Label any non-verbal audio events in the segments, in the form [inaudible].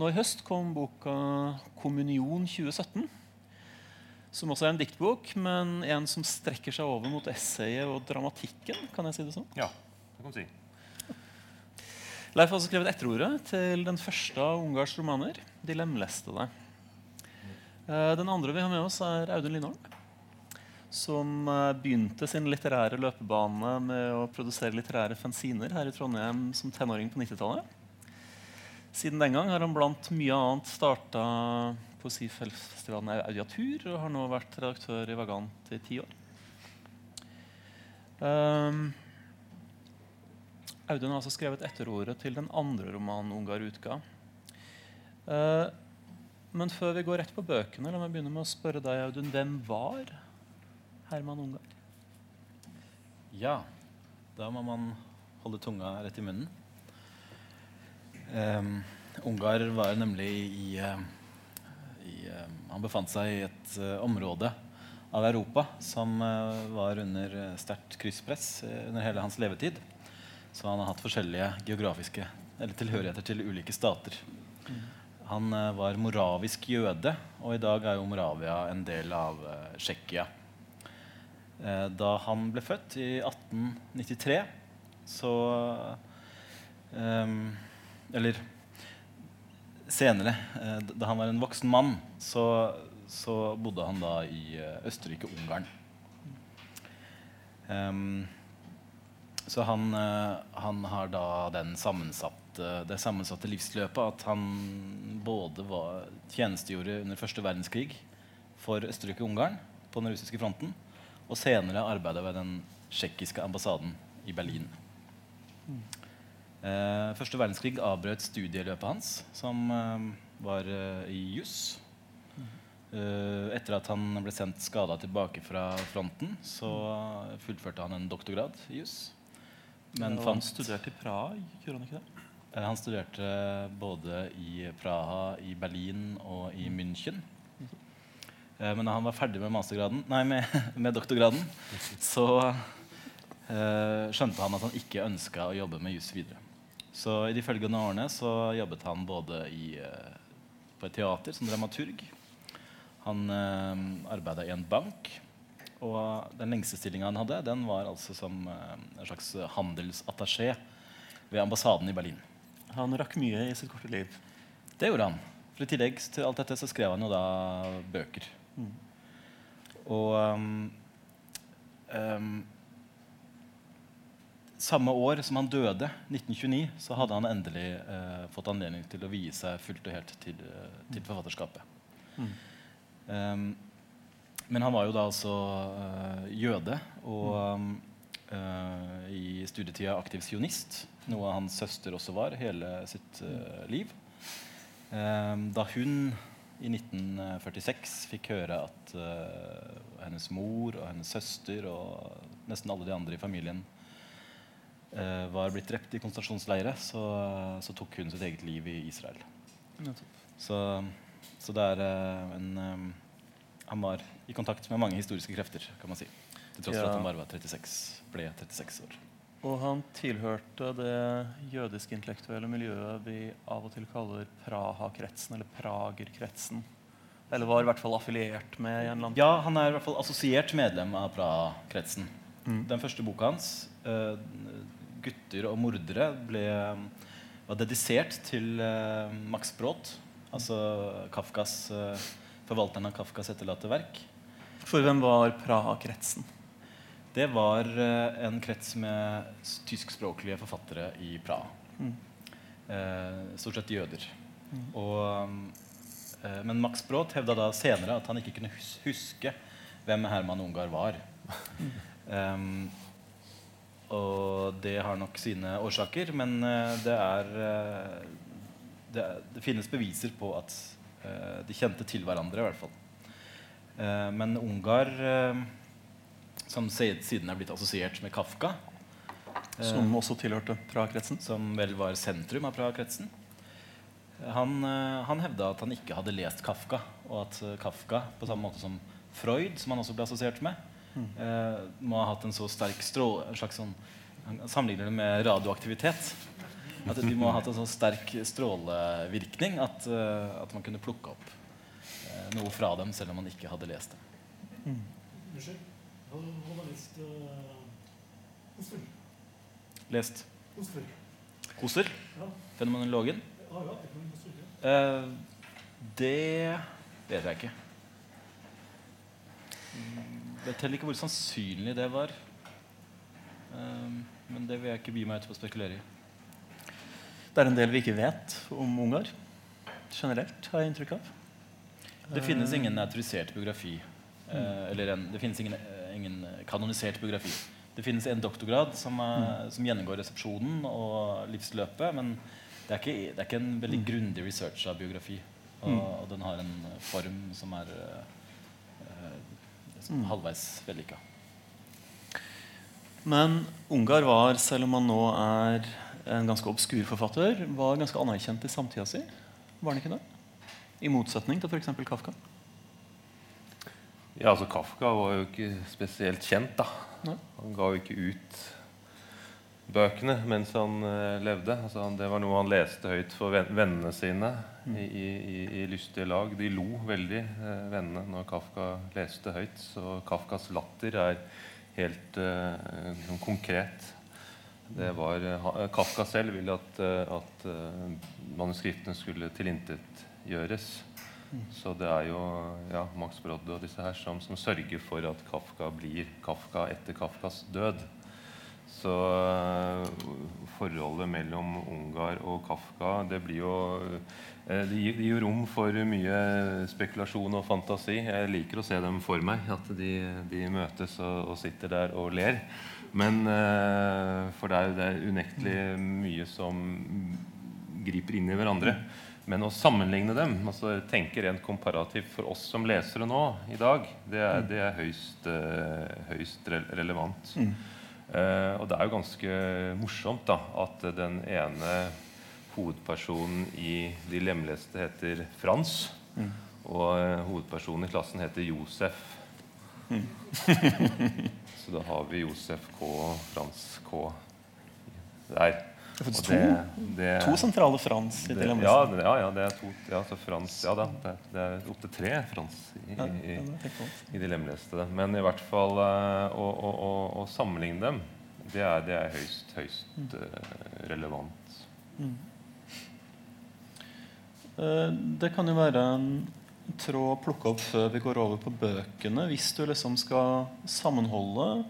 Nå i høst kom boka 'Kommunion 2017'. Som også er en diktbok, men en som strekker seg over mot essayet og dramatikken. kan jeg si det sånn? Ja, det kan du si. Leif har også skrevet etterordet til den første av Ungars romaner, 'De lemlestede'. Eh, Den andre vi har med oss, er Audun Lindholm. Som eh, begynte sin litterære løpebane med å produsere litterære fanziner her i Trondheim som tenåring på 90-tallet. Siden den gang har han blant mye annet starta poesifestivalen Audiatur og har nå vært redaktør i Vagant i ti år. Um, Audun har altså skrevet etterordet til den andre romanen Ungar utga. Uh, men før vi går rett på bøkene, la meg begynne med å spørre deg, Audun. Hvem var Herman Ungar? Ja, da må man holde tunga rett i munnen. Um, Ungar var nemlig i, i eh, Han befant seg i et eh, område av Europa som eh, var under sterkt krysspress under hele hans levetid. Så han har hatt forskjellige geografiske eller tilhørigheter til ulike stater. Han var moravisk jøde, og i dag er jo Moravia en del av Tsjekkia. Da han ble født i 1893, så ehm, Eller senere, eh, da han var en voksen mann, så, så bodde han da i eh, Østerrike-Ungarn. Um, så han, eh, han har da sammensatte, det sammensatte livsløpet at han både var, tjenestegjorde under første verdenskrig for Østerrike-Ungarn på den russiske fronten, og senere arbeidet ved den tsjekkiske ambassaden i Berlin. Eh, første verdenskrig avbrøt studieløpet hans, som eh, var eh, i juss. Eh, etter at han ble sendt skada tilbake fra fronten, så fullførte han en doktorgrad i juss. Men Og han studerte i Praha, gjorde han ikke det? Eh, Han studerte både i Praha, i Berlin og i München. Eh, Men da han var ferdig med, nei, med, [laughs] med doktorgraden, så eh, skjønte han at han ikke ønska å jobbe med juss videre. Så i de følgende årene så jobbet han både i, eh, på et teater som dramaturg. Han eh, arbeida i en bank. Og den lengste stillinga han hadde, den var altså som eh, en slags handelsattaché ved ambassaden i Berlin. Han rakk mye i sitt korte liv. Det gjorde han. For I tillegg til alt dette så skrev han jo da bøker. Og um, um, Samme år som han døde, 1929, så hadde han endelig eh, fått anledning til å vie seg fullt og helt til, eh, til forfatterskapet. Um, men han var jo da altså uh, jøde og um, uh, i studietida aktiv sionist, noe hans søster også var hele sitt uh, liv. Um, da hun i 1946 fikk høre at hennes mor og hennes søster og nesten alle de andre i familien var blitt drept i konsentrasjonsleire, så, så tok hun sitt eget liv i Israel. Så, så det er eh, en eh, Han var i kontakt med mange historiske krefter, kan man si. Til tross for Ja. at han bare var 36, ble 36 år. Og han tilhørte det jødiske intellektuelle miljøet vi av og til kaller Praha-kretsen, eller Prager-kretsen. Eller var i hvert fall affiliert med i en eller annen Ja, han er i hvert fall assosiert medlem av Praha-kretsen. Den første boka hans, eh, 'Gutter og mordere', ble, var dedisert til uh, Max Brod, altså Kafkas, uh, forvalteren av Kafkas etterlatte verk. For hvem var Praha-kretsen? Det var uh, en krets med tyskspråklige forfattere i Praha. Eh, stort sett jøder. Og, eh, men Max Brod hevda da senere at han ikke kunne hus huske hvem Herman Ungar var. Em, [laughs] og det har nok sine årsaker, men eh, det er eh, det, er- det finnes beviser på at eh, de kjente til hverandre, i hvert fall. Men Ungar som siden er blitt assosiert med Kafka, Som også tilhørte Praha-kretsen? som vel var sentrum av Praha-kretsen. Han, han hevda at han ikke hadde lest Kafka, og at Kafka, på samme måte som Freud, som han også ble assosiert med, må ha hatt en så sterk stråle en slags sånn, Han sammenligner det med radioaktivitet. At de må ha hatt en så sterk strålevirkning at, eh, at man kunne plukke opp eh, noe fra dem selv om man ikke hadde lest det. Unnskyld. Han han lest uh, Lest Hosfjord. Ja. fenomenologen. Ja, ja, det kan Hosfjord. Eh, det vet jeg ikke. Mm, Vet heller ikke hvor sannsynlig det var. Um, men det vil jeg ikke by meg ut på å spekulere i. Det er en del vi ikke vet om Ungar generelt, har jeg inntrykk av. Det finnes ingen autorisert biografi. Mm. eller en, det finnes ingen, eh, ingen kanonisert biografi. Det finnes en doktorgrad som, er, som gjennomgår resepsjonen og livsløpet, men det er ikke, det er ikke en veldig grundig research av biografi. Og, og den har en eh, form som er eh, eh, som halvveis vellykka. Men Ungar var, selv om han nå er en ganske obskur forfatter, var ganske anerkjent i samtida si. Var han ikke det? I motsetning til f.eks. Kafka. Ja, altså Kafka var jo ikke spesielt kjent, da. Nei. Han ga jo ikke ut bøkene mens han uh, levde. Altså, han, det var noe han leste høyt for vennene sine i, i, i, i lystige lag. De lo veldig, eh, vennene, når Kafka leste høyt. Så Kafkas latter er helt sånn konkret. Det var, eh, Kafka selv ville at, at manuskriptene skulle tilintetgjøres. Så det er jo ja, Max Brodde og disse her som, som sørger for at Kafka blir Kafka etter Kafkas død. Så øh, forholdet mellom Ungar og Kafka det blir jo eh, Det gir, det rom for mye spekulasjon og fantasi. Jeg liker å se dem for meg, at de, de møtes og, og sitter der og ler. Men øh, For det er, det er unektelig mye som griper inn i hverandre. Men å sammenligne dem, altså tenke rent komparativt for oss som lesere nå i dag, det er, det er høyst, eh, høyst relevant. Eh, og det er jo ganske morsomt da, at den ene hovedpersonen i De lemleste heter Frans, og eh, hovedpersonen i klassen heter Josef. [laughs] Så da har vi Josef K og Frans K der. Det er to, to sentrale Frans i det, ja, ja, ja, det er to ja, så Frans, ja da, det, det er opptil tre Frans i, i, i de lemleste. Men i hvert fall eh, å, å, å, å sammenligne dem, det er, det er høyst, høyst eh, relevant. Eh, Det kan jo være en tråd å plukke opp før vi går over på bøkene. Hvis du liksom skal sammenholde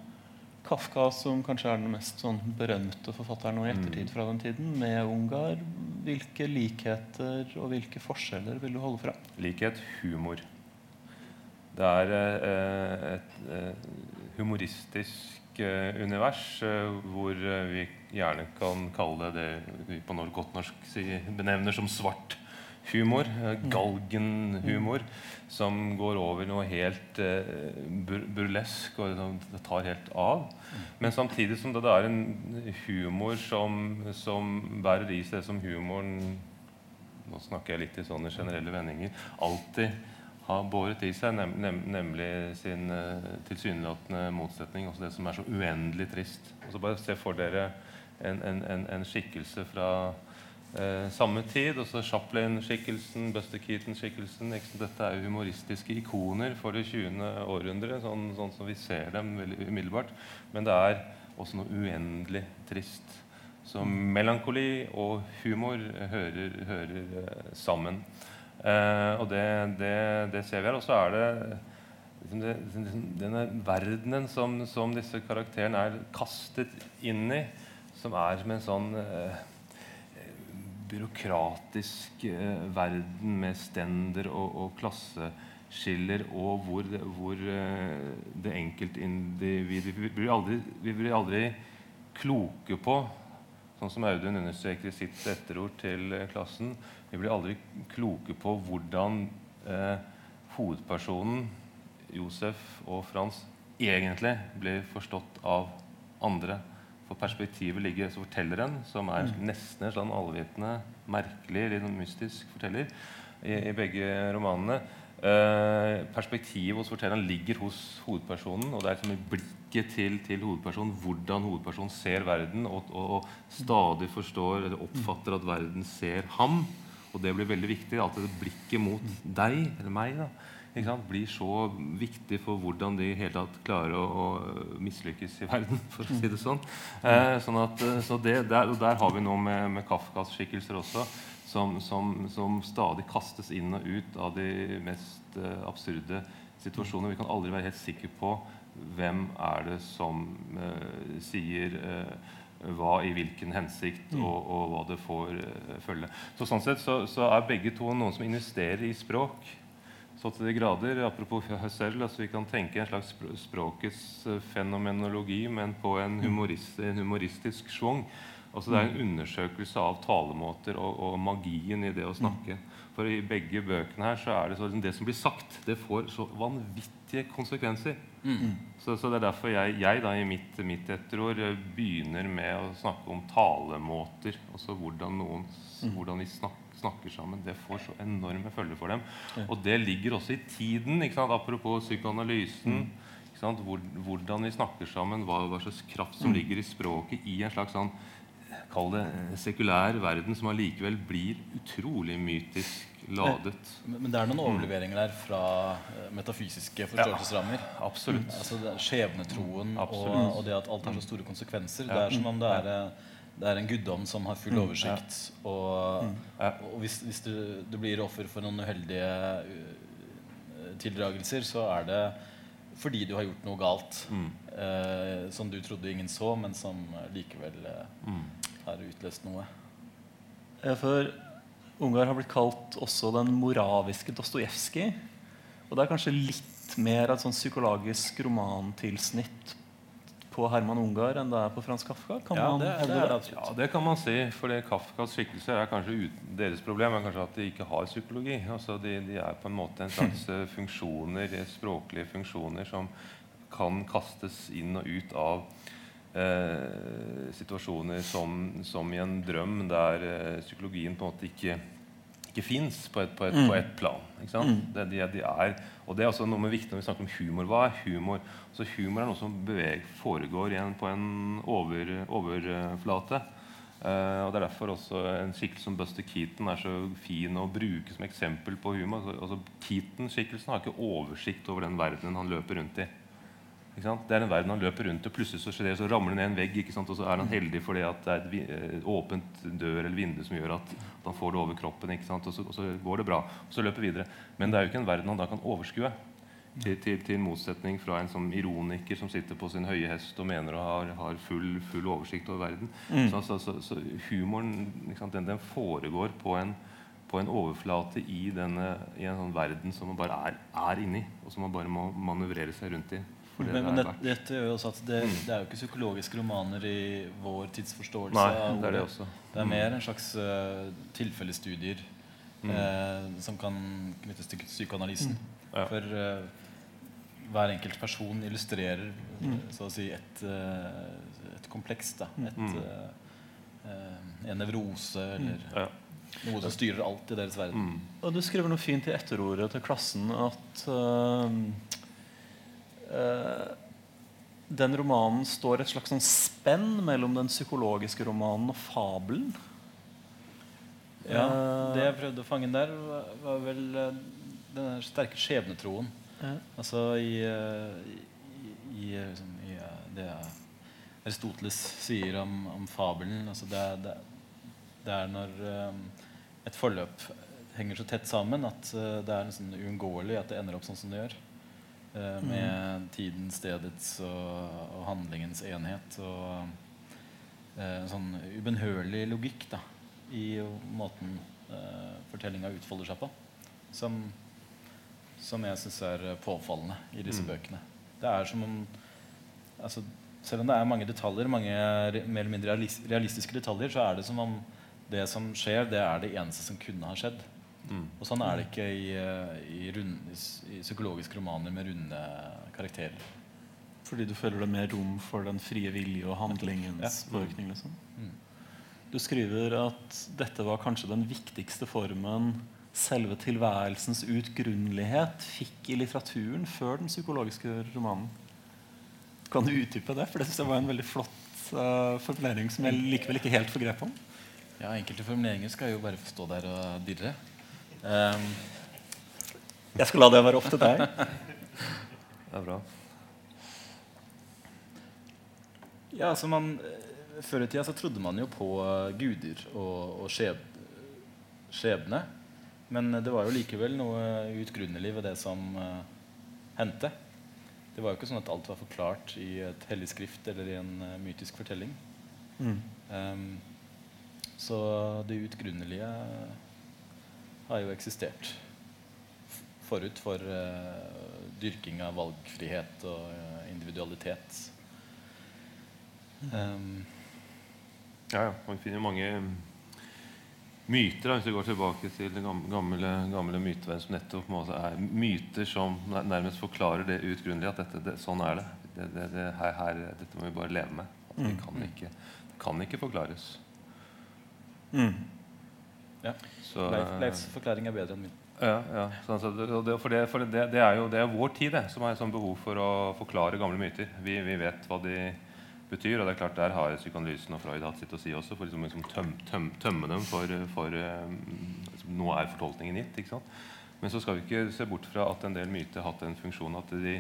Kafka, som kanskje er den mest sånn berømte forfatteren nå i ettertid fra den tiden, med Ungar, hvilke likheter og hvilke forskjeller vil du holde fra? Likhet humor. Det er eh, et eh, humoristisk eh, univers eh, hvor eh, vi gjerne kan kalle det det vi på godt norsk benevner som svart humor. eh, Galgenhumor. Som går over noe helt eh, burlesk og liksom, det tar helt av. Men samtidig som det, er en humor som, som bærer i seg som humoren nå snakker jeg litt i sånne generelle vendinger, alltid har båret i seg, nem, nem, nemlig sin uh, tilsynelatende motsetning, også det som er så uendelig trist. Og så bare se for dere en, en, en, en skikkelse fra eh, samme tid, Også Chaplin-skikkelsen, Buster Keaton-skikkelsen. Dette er jo humoristiske ikoner for det 20. århundre, sånn, sånn som vi ser dem veldig umiddelbart. Men det er også noe uendelig trist. Så melankoli og humor hører, hører eh, sammen. Eh, og det, det, det ser vi her. Og så er det liksom det, liksom denne verdenen som, som disse karakterene er kastet inn i, som er som en sånn eh, byråkratisk eh, verden med stender og, og klasseskiller, og hvor, hvor eh, det enkeltindividet vi vi blir aldri kloke på Sånn som Audun understreker i sitt etterord til eh, klassen. Vi blir aldri kloke på hvordan eh, hovedpersonen Josef og Frans egentlig blir forstått av andre. For perspektivet ligger hos fortelleren, som er nesten en sånn allvitende, merkelig, litt sånn mystisk forteller i, i begge romanene. Eh, perspektivet hos fortelleren ligger hos hovedpersonen. Og det er liksom i blikket til, til hovedpersonen hvordan hovedpersonen ser verden og, og, og stadig forstår eller oppfatter at verden ser ham. Og det blir veldig viktig. Alltid det blikket mot deg, eller meg, da, sant, blir så viktig for hvordan de hele tatt klarer å, å mislykkes i verden, [laughs] for å si det sånn. Eh, sånn at, eh, så det, der, og der har vi noe med, med Kafkas skikkelser også som, som, som, stadig kastes inn og ut av de mest eh, absurde situasjoner. Vi kan aldri være helt sikre på hvem er det som eh, sier uh, hva i hvilken hensikt, og, og hva det får følge. Så Sånn sett så, så, er begge to noen som investerer i språk. Så til de grader, Apropos Husserl, altså vi kan tenke en slags språkets fenomenologi, men på en, humorist, en humoristisk schwung. Altså Det er en mm. undersøkelse av talemåter og, og, magien i det å snakke. Mm. For i begge bøkene her så er det sånn det som blir sagt, det får så vanvittige konsekvenser. Mm. Så, så, det er derfor jeg, jeg da i mitt, mitt etterår eh, begynner med å snakke om talemåter. Altså hvordan, noen, mm. hvordan vi snakker, snakker sammen. Det får så enorme følger for dem. Og det ligger også i tiden. Apropos psykoanalysen. Mm. hvordan vi snakker sammen, hva, hva slags kraft som mm. ligger i språket i en slags sånn kall det eh, sekulær verden som allikevel blir utrolig mytisk ladet. Men, men det er noen overleveringer der fra uh, metafysiske forståelsesrammer? Ja, absolutt. Mm, altså Skjebnetroen og, og, det at alt har så store konsekvenser. Ja. Det er som om det er, eh, det er en guddom som har full mm, oversikt. Ja. Og, og, hvis, hvis du, du, blir offer for noen uheldige uh, tildragelser, så er det fordi du har gjort noe galt mm. eh, som du trodde ingen så, men som likevel mm har utløst noe. For Ungar har blitt kalt også den moraviske Dostojevskij. Og det er kanskje litt mer et sånn psykologisk romantilsnitt på Herman Ungar enn det er på Frans Kafka? Kan ja, det, det, det, ja, det kan man si. For Kafkas skikkelser er kanskje ut, deres problem er kanskje at de ikke har psykologi. Altså de, de er på en måte en slags eh, funksjoner, språklige funksjoner som kan kastes inn og ut av eh, situasjoner som, som, i en drøm der eh, psykologien på en måte ikke, ikke fins på, på, mm. på, et plan. Mm. Det, de, de er, og det er også noe med viktig når vi snakker om humor. Hva er humor? Så humor er noe som beveger, foregår igjen på en over, overflate. Uh, og Det er derfor også en skikkelse som Buster Keaton er så fin å bruke som eksempel på humor. Altså, altså Keaton-skikkelsen har ikke oversikt over den verdenen han løper rundt i. Det er en verden han løper rundt, og plutselig så, skjer det, så ramler det ned en vegg. og så er han heldig fordi at det er et eh, åpent dør eller vindu som gjør at, han får det over kroppen. Og så, og, så, går det bra. Og så løper videre. Men det er jo ikke en verden han da kan overskue. Til, til, til motsetning fra en som ironiker som sitter på sin høye hest og mener å ha har full, full, oversikt over verden. Mm. Så, så, humoren den, den, foregår på en, på en overflate i, denne, i en sånn verden som man bare er, er inni, og som man bare må manøvrere seg rundt i. Det men, men det, dette gjør jo også at det, mm. det, er jo ikke psykologiske romaner i vår tidsforståelse. Nei, det er det også. Det er mm. mer en slags uh, tilfellestudier mm. uh, som kan knyttes til psykoanalysen. Mm. Ja. For uh, hver enkelt person illustrerer mm. så å si et, et kompleks. Da. Et, en nevrose eller ja. noe som styrer alt i deres verden. Og Du skriver noe fint i etterordet til klassen at den romanen står et slags sånn spenn mellom den psykologiske romanen og fabelen. Ja, eh, Det jeg prøvde å fange der, var, vel uh, den sterke skjebnetroen. Ja. Altså i, i, i, liksom, i det Aristoteles sier om, om fabelen altså det, det, det, er når et forløp henger så tett sammen at det er uunngåelig at det ender opp sånn som det gjør. Med mm. tiden, stedets og, og, handlingens enhet. Og uh, sånn ubønnhørlig logikk da, i måten eh, fortellinga utfolder seg på. Som, som jeg syns er påfallende i disse mm. bøkene. Det er som om altså, Selv om det er mange detaljer, mange mer eller mindre realistiske detaljer, så er det som om det som skjer, det er det eneste som kunne ha skjedd. Mm. Og sånn er det ikke i, eh, i, rund, i, psykologiske romaner med runde karakterer. Fordi du føler det mer rom for den frie vilje og handlingens ja. påvirkning? Liksom. Mm. Du skriver at dette var kanskje den viktigste formen selve tilværelsens utgrunnelighet fikk i litteraturen før den psykologiske romanen. Kan du utdype det? For det synes jeg var en veldig flott uh, formulering som jeg likevel ikke helt får grep om. Ja, enkelte formuleringer skal jo bare få stå der og dirre. Um, jeg skal la det være opp til deg. Det er bra. Ja, altså man, eh, Før i tida så trodde man jo på uh, guder og, og skjeb, skjebne. Men det var jo likevel noe utgrunnelig ved det som uh, hendte. Det var jo ikke sånn at alt var forklart i et hellig skrift eller i en uh, mytisk fortelling. Mm. Um, så det utgrunnelige har jo eksistert forut for uh, dyrking av valgfrihet og individualitet. Um, ja, ja. Man finner mange myter, da, hvis vi går tilbake til den gamle, gamle myteverden, som nettopp er myter som nærmest forklarer det utgrunnelige. At dette, det, sånn er det. det, det, det her, her, dette må vi bare leve med. Det mm. kan ikke, kan ikke forklares. Mm. Ja. Så, Leifs forklaring er bedre enn min. Ja, ja. Så, altså, det, for, det, for det, det, er jo det er vår tid det, som har sånn behov for å forklare gamle myter. Vi, vi vet hva de betyr. Og det er klart Der har psykoanalysen og Freud hatt sitt å si også, for liksom, liksom tøm, tøm, tømme dem for, for liksom, Nå er fortolkningen gitt. ikke sant? Men så skal vi ikke se bort fra at en del myter har hatt en funksjon at de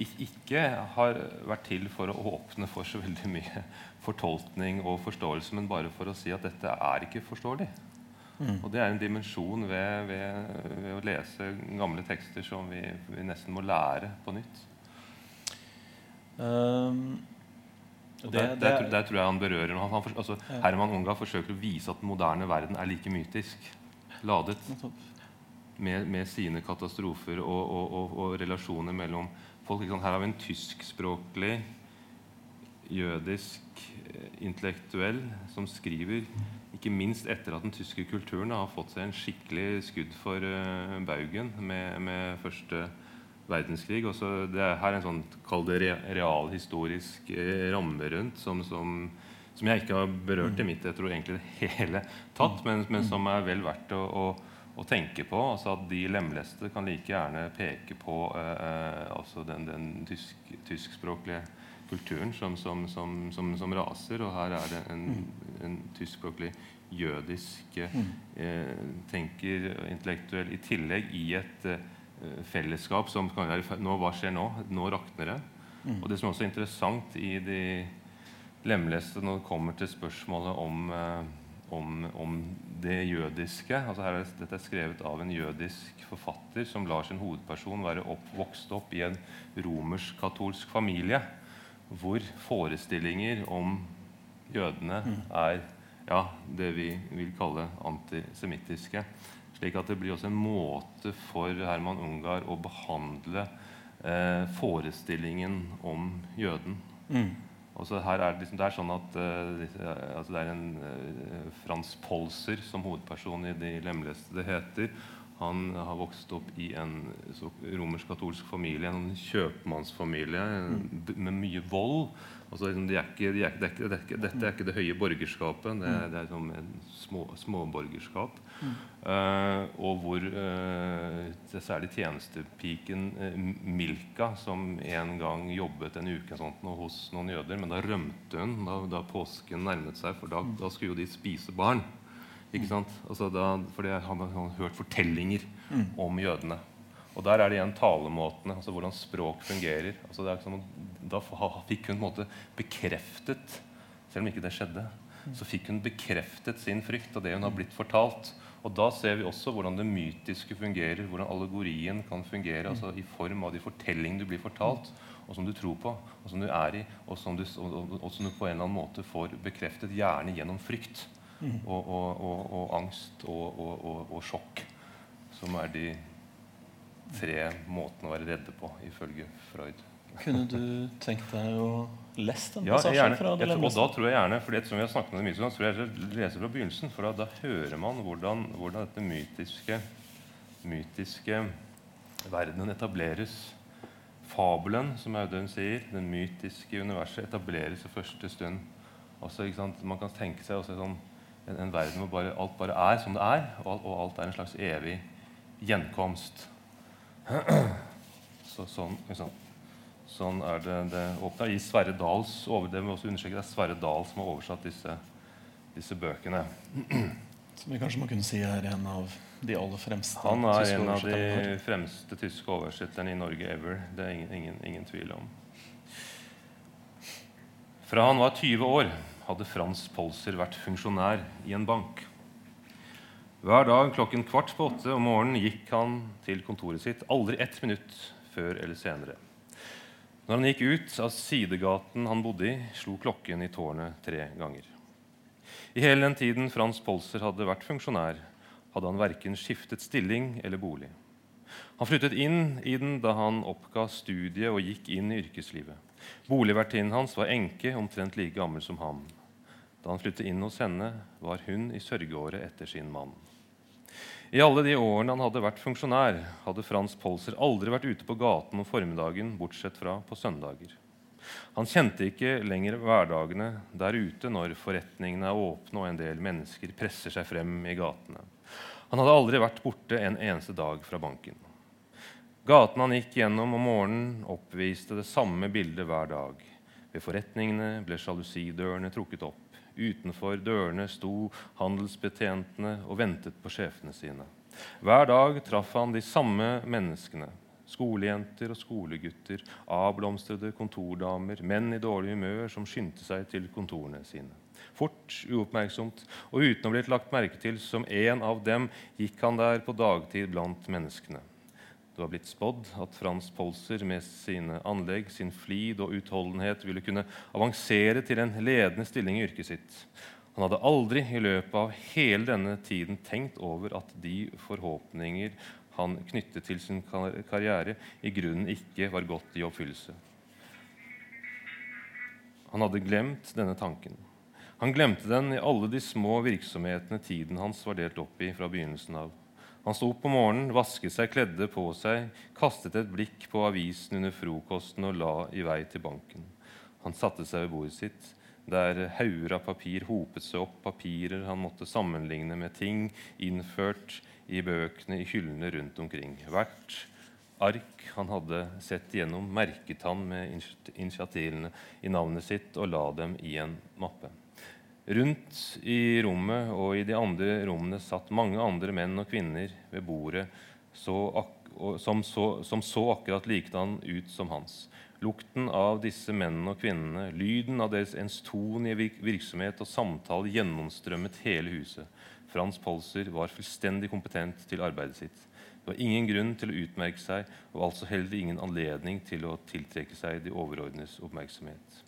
ikke har vært til for å åpne for så veldig mye fortolkning og forståelse, men bare for å si at dette er ikke forståelig. Mm. Og det er en dimensjon ved, ved, ved, å lese gamle tekster som vi, vi nesten må lære på nytt. Um, det, der, der, der, tror jeg han berører han, han, altså, Herman Unga forsøker å vise at den moderne verden er like mytisk ladet med, med sine katastrofer og, og, og, og, relasjoner mellom folk. Her har vi en tyskspråklig, jødisk eh, intellektuell som skriver ikke minst etter at den tyske kulturen har fått seg en skikkelig skudd for uh, baugen med, med første verdenskrig. Og så det er her en sånn kall det realhistorisk eh, ramme rundt som, som, som, jeg ikke har berørt i mitt jeg tror egentlig det hele tatt, men, men som er vel verdt å, å, å tenke på. altså At de lemleste kan like gjerne peke på eh, eh altså den, den tysk, tyskspråklige kulturen som, som, som, raser. Og her er det en, en tyskspråklig jødisk eh, tenker intellektuell i tillegg i et eh, fellesskap som kan være nå, Hva skjer nå? Nå rakner det. Mm. Og Det som også er interessant i de lemleste når det kommer til spørsmålet om, eh, om, om det jødiske altså her er, Dette er skrevet av en jødisk forfatter som lar sin hovedperson være opp, vokst opp i en romersk-katolsk familie, hvor forestillinger om jødene mm. er ja, det vi vil kalle antisemittiske. Slik at det blir også en måte for Herman Ungar å behandle eh, forestillingen om jøden. Mm. her er det, liksom, det er sånn at eh, altså Det er en eh, Frans Polser som hovedperson i De lemleste det heter. Han har vokst opp i en romersk-katolsk familie, en kjøpmannsfamilie med mye vold. Altså, liksom, de er ikke, de det er ikke, det er ikke, dette er ikke det høye borgerskapet. Det, er, det liksom en små, småborgerskap. Mm. Uh, og hvor uh, særlig tjenestepiken uh, Milka, som en gang jobbet en uke sånt, hos noen jøder, men da rømte hun da, da påsken nærmet seg, for da, da, skulle jo de spise barn. Ikke mm. sant? Altså da, fordi han har hørt fortellinger mm. om jødene. Og der er det igjen talemåtene, altså hvordan språk fungerer. Altså det er sånn, da fikk hun på en måte bekreftet, selv om ikke det skjedde, så fikk hun bekreftet sin frykt av det hun har blitt fortalt. Og da ser vi også hvordan det mytiske fungerer, hvordan allegorien kan fungere altså i form av de fortellingene du blir fortalt, og som du tror på, og som du er i, og som du, og, og som du på en eller annen måte får bekreftet, gjerne gjennom frykt og, og, og angst og, sjokk, som er de tre måtene å være redde på, ifølge Freud. Kunne du tenkt deg å lese den ja, passasjen? fra det Og da tror jeg gjerne, for ettersom vi har snakket om det mye, så tror jeg jeg leser fra begynnelsen. For da, da hører man hvordan, hvordan, dette mytiske, mytiske verdenen etableres. Fabelen, som Audun sier, det mytiske universet, etableres i første stund. Også, Man kan tenke seg også sånn en, en verden hvor bare, alt bare er som det er, og, og alt er en slags evig gjenkomst. [clears throat] Så, sånn, liksom. sånn er det det åpna i Sverre Dahls det må også understreke, det er Sverre Dahl som har oversatt disse, disse bøkene. [clears throat] Som vi kanskje må kunne si er en av de aller fremste Han er en av de fremste tyske oversetterne i Norge ever. Det er ingen, ingen, ingen tvil om. Fra han var 20 år, hadde Frans Polser vært funksjonær i en bank. Hver dag klokken kvart på åtte om morgenen gikk han til kontoret sitt. Aldri ett minutt før eller senere. Når han gikk ut av sidegaten han bodde i, slo klokken i tårnet tre ganger. I hele den tiden Frans Polser hadde vært funksjonær, hadde han verken skiftet stilling eller bolig. Han flyttet inn i den da han oppga studiet og gikk inn i yrkeslivet. Boligvertinnen hans var enke, omtrent like gammel som ham. Da han flyttet inn hos henne, var hun i sørgeåret etter sin mann. I alle de årene han hadde vært funksjonær, hadde Frans Polser aldri vært ute på gaten om formiddagen, bortsett fra på søndager. Han kjente ikke lenger hverdagene der ute når forretningene er åpne og en del mennesker presser seg frem i gatene. Han hadde aldri vært borte en eneste dag fra banken. Gaten han gikk gjennom om morgenen, oppviste det samme bildet hver dag. Ved forretningene ble sjalusidørene trukket opp. Utenfor dørene sto handelsbetjentene og ventet på sjefene sine. Hver dag traff han de samme menneskene. Skolejenter og skolegutter, avblomstrede kontordamer, menn i dårlig humør som skyndte seg til kontorene sine. Fort, uoppmerksomt og uten å blitt lagt merke til som en av dem, gikk han der på dagtid blant menneskene. Det var blitt spådd at Frans Polser med sine anlegg, sin flid og utholdenhet ville kunne avansere til en ledende stilling i yrket sitt. Han hadde aldri i løpet av hele denne tiden tenkt over at de forhåpninger han knyttet til sin kar- karriere, i grunnen ikke var gått i oppfyllelse. Han hadde glemt denne tanken. Han glemte den i alle de små virksomhetene tiden hans var delt opp i fra begynnelsen av. Han sto opp om morgenen, vasket seg, kledde på seg, kastet et blikk på avisen under frokosten og la i vei til banken. Han satte seg ved bordet sitt, der hauger av papir hopet seg opp, papirer han måtte sammenligne med ting innført i bøkene i hyllene rundt omkring. Hvert ark han hadde sett igjennom, merket han med initi- initiativene i navnet sitt og la dem i en mappe. Rundt i rommet og i de andre rommene satt mange andre menn og kvinner ved bordet så som, så, som så akkurat likedan ut som hans. Lukten av disse mennene og kvinnene, lyden av deres enstonige virksomhet og samtale gjennomstrømmet hele huset. Frans Polser var fullstendig kompetent til arbeidet sitt. Det var ingen grunn til å utmerke seg, og altså heller ingen anledning til å tiltrekke seg de overordnedes oppmerksomhet.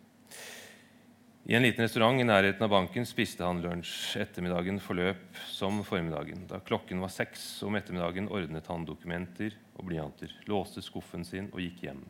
I en liten restaurant i nærheten av banken spiste han lunsj. Ettermiddagen forløp som formiddagen. Da klokken var seks om ettermiddagen, ordnet han dokumenter og blyanter, låste skuffen sin og gikk hjem.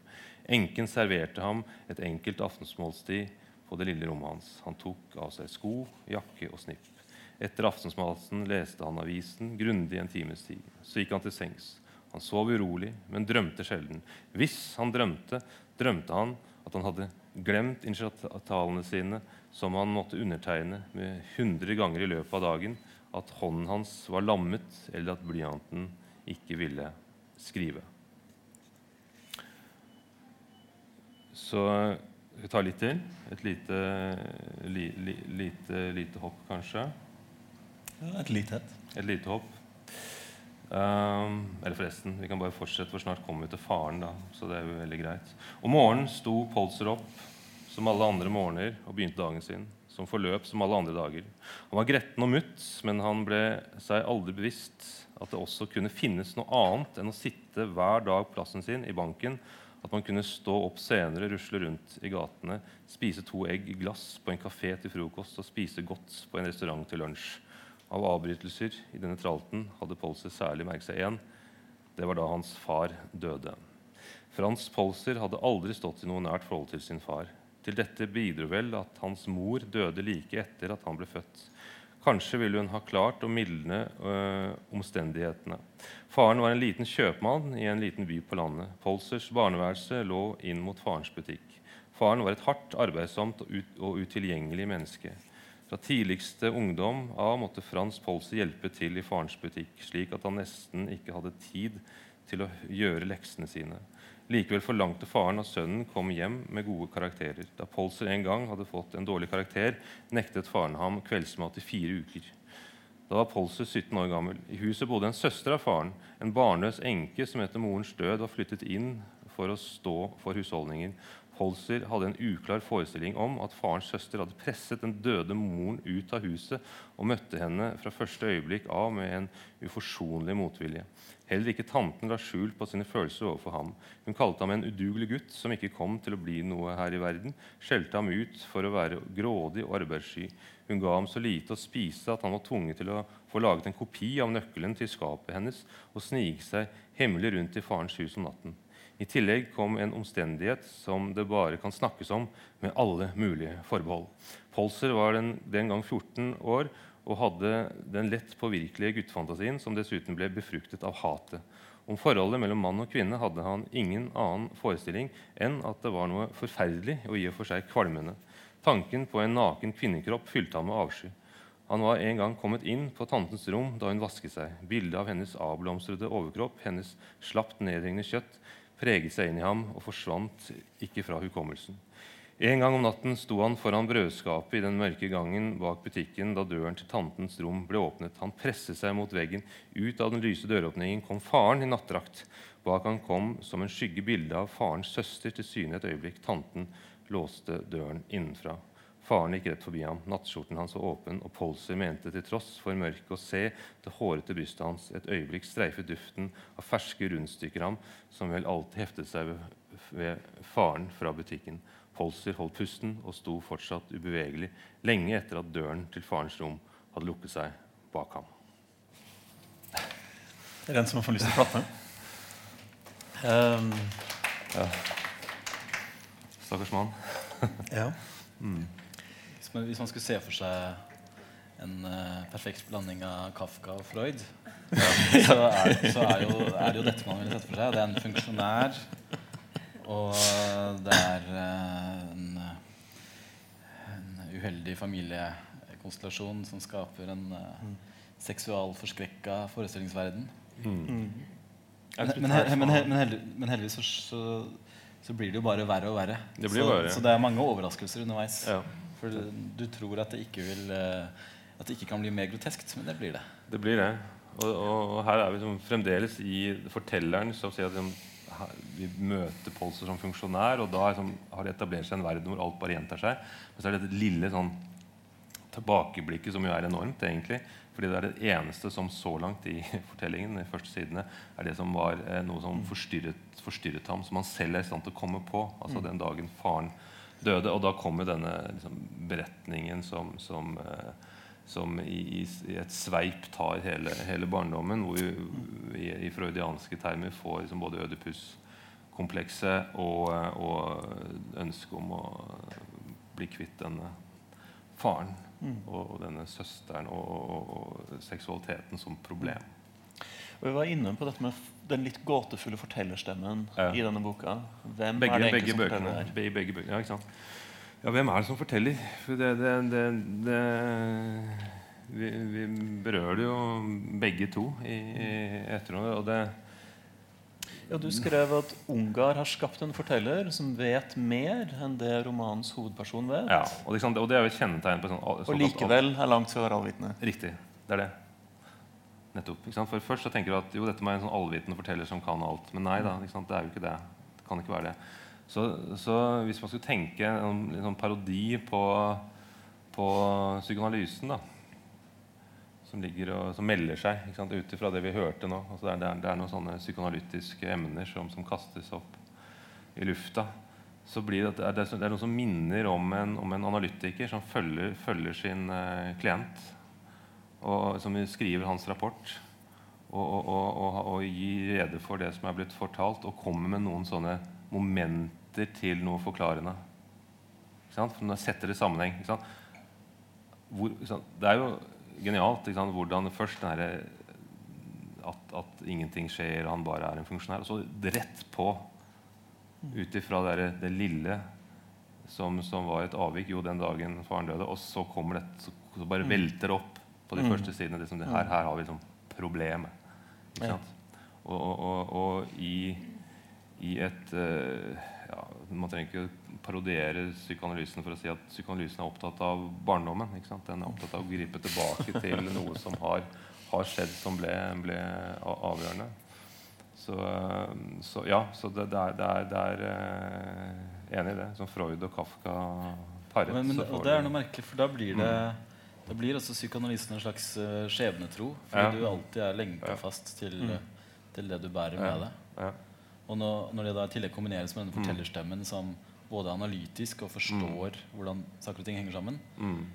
Enken serverte ham et enkelt aftensmålstid på det lille rommet hans. Han tok av seg sko, jakke og snipp. Etter aftensmaten leste han avisen grundig en times tid. Så gikk han til sengs. Han sov urolig, men drømte sjelden. Hvis han drømte, drømte han at han hadde glemt initiativene sine, som han måtte undertegne med 100 ganger i løpet av dagen, at hånden hans var lammet, eller at blyanten ikke ville skrive. Så vi tar litt til. Et lite, li, li, lite, lite hopp, kanskje. Ja, et lite et. Et lite hopp. Ehm, eller forresten, vi kan bare fortsette, for snart kommer vi til faren. da, så det er jo veldig greit. Om morgenen sto Polser opp som alle andre morgener og begynte dagen sin, som forløp som alle andre dager. Han var gretten og mutt, men han ble seg aldri bevisst at det også kunne finnes noe annet enn å sitte hver dag på plassen sin i banken, at man kunne stå opp senere, rusle rundt i gatene, spise to egg i glass på en kafé til frokost og spise godt på en restaurant til lunsj. Av avbrytelser i denne tralten hadde Polser særlig merket seg én. Det var da hans far døde. Frans Polser hadde aldri stått i noe nært forhold til sin far. Til dette bidro vel at hans mor døde like etter at han ble født. Kanskje ville hun ha klart å mildne øh, omstendighetene. Faren var en liten kjøpmann i en liten by på landet. Polsers barneværelse lå inn mot farens butikk. Faren var et hardt, arbeidsomt og, ut og utilgjengelig menneske. Fra tidligste ungdom av måtte Frans Polse hjelpe til i farens butikk, slik at han nesten ikke hadde tid til å gjøre leksene sine. Likevel forlangte faren at sønnen kom hjem med gode karakterer. Da Polser en gang hadde fått en dårlig karakter, nektet faren ham kveldsmat i fire uker. Da var Polser 17 år gammel. I huset bodde en søster av faren. En barnløs enke som etter morens død var flyttet inn for å stå for husholdningen. Polser hadde en uklar forestilling om at farens søster hadde presset den døde moren ut av huset og møtte henne fra første øyeblikk av med en uforsonlig motvilje. Heller ikke tanten la skjul på sine følelser overfor ham. Hun kalte ham en udugelig gutt som ikke kom til å bli noe her i verden, skjelte ham ut for å være grådig og arbeidssky. Hun ga ham så lite å spise at han var tvunget til å få laget en kopi av nøkkelen til skapet hennes og snike seg hemmelig rundt i farens hus om natten. I tillegg kom en omstendighet som det bare kan snakkes om med alle mulige forbehold. Polser var den, den gang 14 år og hadde den lett påvirkelige guttefantasien som dessuten ble befruktet av hatet. Om forholdet mellom mann og kvinne hadde han ingen annen forestilling enn at det var noe forferdelig og i og for seg kvalmende. Tanken på en naken kvinnekropp fylte ham med avsky. Han var en gang kommet inn på tantens rom da hun vasket seg. Bildet av hennes avblomstrede overkropp, hennes slapt nedhengende kjøtt, preget seg inn i ham og forsvant ikke fra hukommelsen. En gang om natten sto han foran brødskapet i den mørke gangen bak butikken da døren til tantens rom ble åpnet. Han presset seg mot veggen. Ut av den lyse døråpningen kom faren i nattdrakt. Bak han kom som en skygge bilde av farens søster til syne et øyeblikk. Tanten låste døren innenfra. Faren gikk rett forbi ham. Nattskjorten hans var åpen, og Polser mente til tross for mørket å se det hårete brystet hans. Et øyeblikk streifet duften av ferske rundstykker ham, som vel alltid heftet seg ved, faren fra butikken. Polser holdt pusten og sto fortsatt ubevegelig lenge etter at døren til farens rom hadde lukket seg bak ham. Det er den som har fått lyst til å klappe. Um, Stakkars mann. ja. Hvis man, hvis man skulle se for seg en uh, perfekt blanding av Kafka og Freud, [laughs] så, er, så er, jo, er det jo dette man ville sett for seg. Det er en funksjonær, og det er uh, en, en uheldig familiekonstellasjon som skaper en uh, seksualforskrekka forestillingsverden. Men, men, he- men, he- heldig- men heldigvis så, så, så blir det jo bare verre og verre. Det blir så, verre, så det er mange overraskelser underveis. Ja. For du, tror at det ikke vil eh, At det ikke kan bli mer groteskt, men det blir det. Det blir det. Og, og, og her er vi som, fremdeles i fortelleren som sier at liksom, her, vi møter Polser som funksjonær, og da liksom, har det etablert seg en verden hvor alt bare gjentar seg. Men så er det dette lille sånn, tilbakeblikket som jo er enormt, egentlig. Fordi det er det eneste som så langt i [laughs] fortellingen de første sidene, er det som var eh, noe som forstyrret, forstyrret ham, som han selv er i stand til å komme på. Altså den dagen faren døde. Og da kommer denne liksom, beretningen som, som, eh, som i, i, et sveip tar hele, hele barndommen, hvor vi i, i freudianske termer får liksom, både Ødipus-komplekset og, og ønsket om å bli kvitt denne faren og, og denne søsteren og, og, og seksualiteten som problem. Og Vi var inne på dette med den litt gåtefulle fortellerstemmen Ja. i denne boka. Hvem Begge, er det begge som bøkene. her? Begge, begge bøkene. Ja, ikke sant? Ja, hvem er det som forteller? For det, det, det, det vi, vi berører det jo begge to i, i etterhånd. Og det, Ja, du skrev at Ungar har skapt en forteller som vet mer enn det romanens hovedperson vet. ja, og, det, og det er jo et kjennetegn på sånn, Og likevel er langt fra være allvitende. Riktig. Det er det. Nettopp. For Først så tenker du at jo, dette må være en sånn allvitende forteller som kan alt. Men nei da, det er jo ikke det. Det kan ikke være det. Så, så hvis man skulle tenke en, en sånn parodi på, på psykoanalysen, da, som, og, som melder seg ut ifra det vi hørte nå altså det, er, det, er, noen sånne psykoanalytiske emner som, som kastes opp i lufta. Så det, det, er, det er noe som minner om en, om en analytiker som følger, følger sin eh, klient og som skriver hans rapport og, og, og, gir rede for det som er blitt fortalt, og kommer med noen sånne momenter til noe forklarende. Ikke sant? For når setter det i sammenheng ikke sant? Hvor, ikke sant? Det er jo genialt ikke sant? hvordan først den herre at, at ingenting skjer, og han bare er en funksjonær. Og så rett på, ut ifra det, det lille som, som var et avvik jo den dagen faren døde. Og så kommer det, så, så bare Mm. velter det opp på de Mm. første sidene. Liksom, det her, her har vi liksom problemet. Ikke Ja. Og, og, og, og i, i et uh, ja, Man trenger ikke parodiere psykoanalysen for å si at psykoanalysen er opptatt av barndommen. Ikke sant? Den er opptatt av å gripe tilbake til noe som har, har skjedd, som ble, ble avgjørende. Så, eh, så ja, så det, det er, det er, det er eh, Enig i det. Som Freud og Kafka paret. Men, men, og det er noe merkelig, for da blir det Da blir også psykoanalysen en slags uh, skjebnetro. Fordi Ja. du alltid er lenka Ja. fast til, Mm. eh, til det du bærer Ja. med deg. ja. Og når, når det da i tillegg kombineres med denne Mm. fortellerstemmen som både er analytisk og forstår hvordan saker og ting henger sammen, Mm.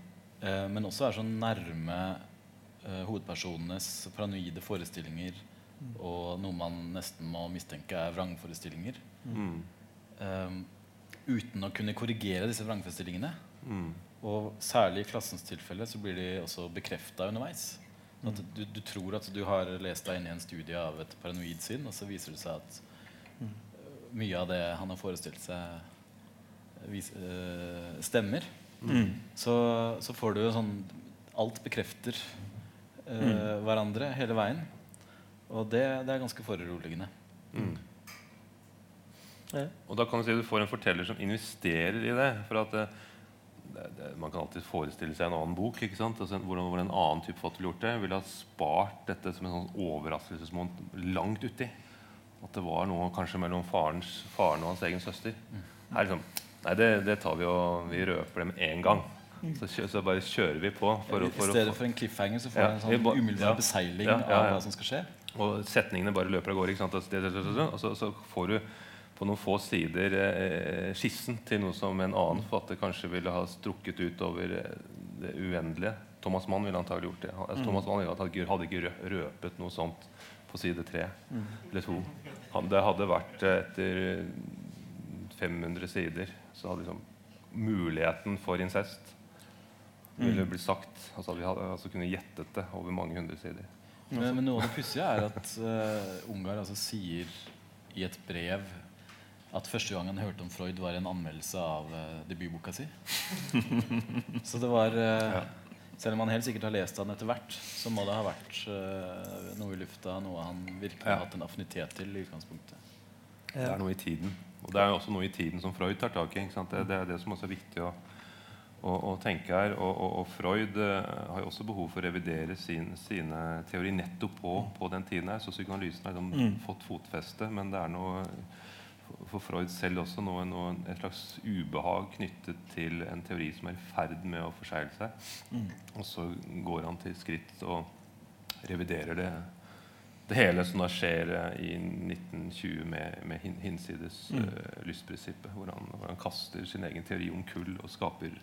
uh, men også er så nærme uh, hovedpersonenes paranoide forestillinger og noe man nesten må mistenke er vrangforestillinger, Mm. eh, uten å kunne korrigere disse vrangforestillingene. Mm. Og særlig i klassens tilfelle så blir de også bekrefta underveis. At du, du tror at du har lest deg inn i en studie av et paranoid sinn, og så viser det seg at øh, mye av det han har forestilt seg, vis, øh, stemmer. Mm. Så, så får du sånn Alt bekrefter øh, hverandre hele veien. Og det, det er ganske foruroligende. Mm. Ja. Og da kan du si at du får en forteller som investerer i det. For at det, Man kan alltid forestille seg en annen bok. ikke sant? Altså, hvordan, hvordan en annen type forfatter gjort det. Ville ha spart dette som en sånn overraskelsesmoment langt uti. At det var noe kanskje mellom farens, faren og hans egen søster. Her liksom, Nei, det, det tar vi og vi røper det med en gang. Så, kjø, så bare kjører vi på. For, å- I for, stedet for en cliffhanger så får Ja, en sånn umiddelbar ja. beseiling Ja, ja, ja. av hva som skal skje. Og setningene bare løper av gårde. ikke sant? Og så, og så, så får du på noen få sider eh, skissen til noe som en annen forfatter kanskje ville ha strukket ut over eh, det uendelige. Thomas Mann ville antagelig gjort det. Altså, Thomas Mann hadde ikke røpet noe sånt på side tre eller to. Han, det hadde vært eh, etter 500 sider så hadde liksom muligheten for incest ville blitt sagt. Altså, vi hadde altså kunne gjettet det over mange hundre sider. Men, men noe av det pussige er at uh, Ungar altså sier i et brev at første gang han hørte om Freud, var en anmeldelse av uh, debutboka si. [laughs] så det var eh, Selv om han helt sikkert har lest den etter hvert, så må det ha vært uh, noe i lufta, noe han virkelig Ja. har hatt en affinitet til i utgangspunktet. Det er noe i tiden. Og det er jo også noe i tiden som Freud tar tak i. Ikke sant? Det, det er det som også er viktig å, å, å tenke her. Og, og, og Freud uh, har jo også behov for å revidere sin, sine teorier nettopp på, på den tiden. her Så psykoanalysen har liksom Mm. fått fotfeste. Men det er noe for- Freud selv også noe, noe, et slags ubehag knyttet til en teori som er i ferd med å forsegle seg. Mm. Og så går han til skritt og reviderer det, det hele som da skjer eh, i 1920 med, med hinsides Mm. uh, lystprinsippet, hvor han, hvor han kaster sin egen teori om kull og skaper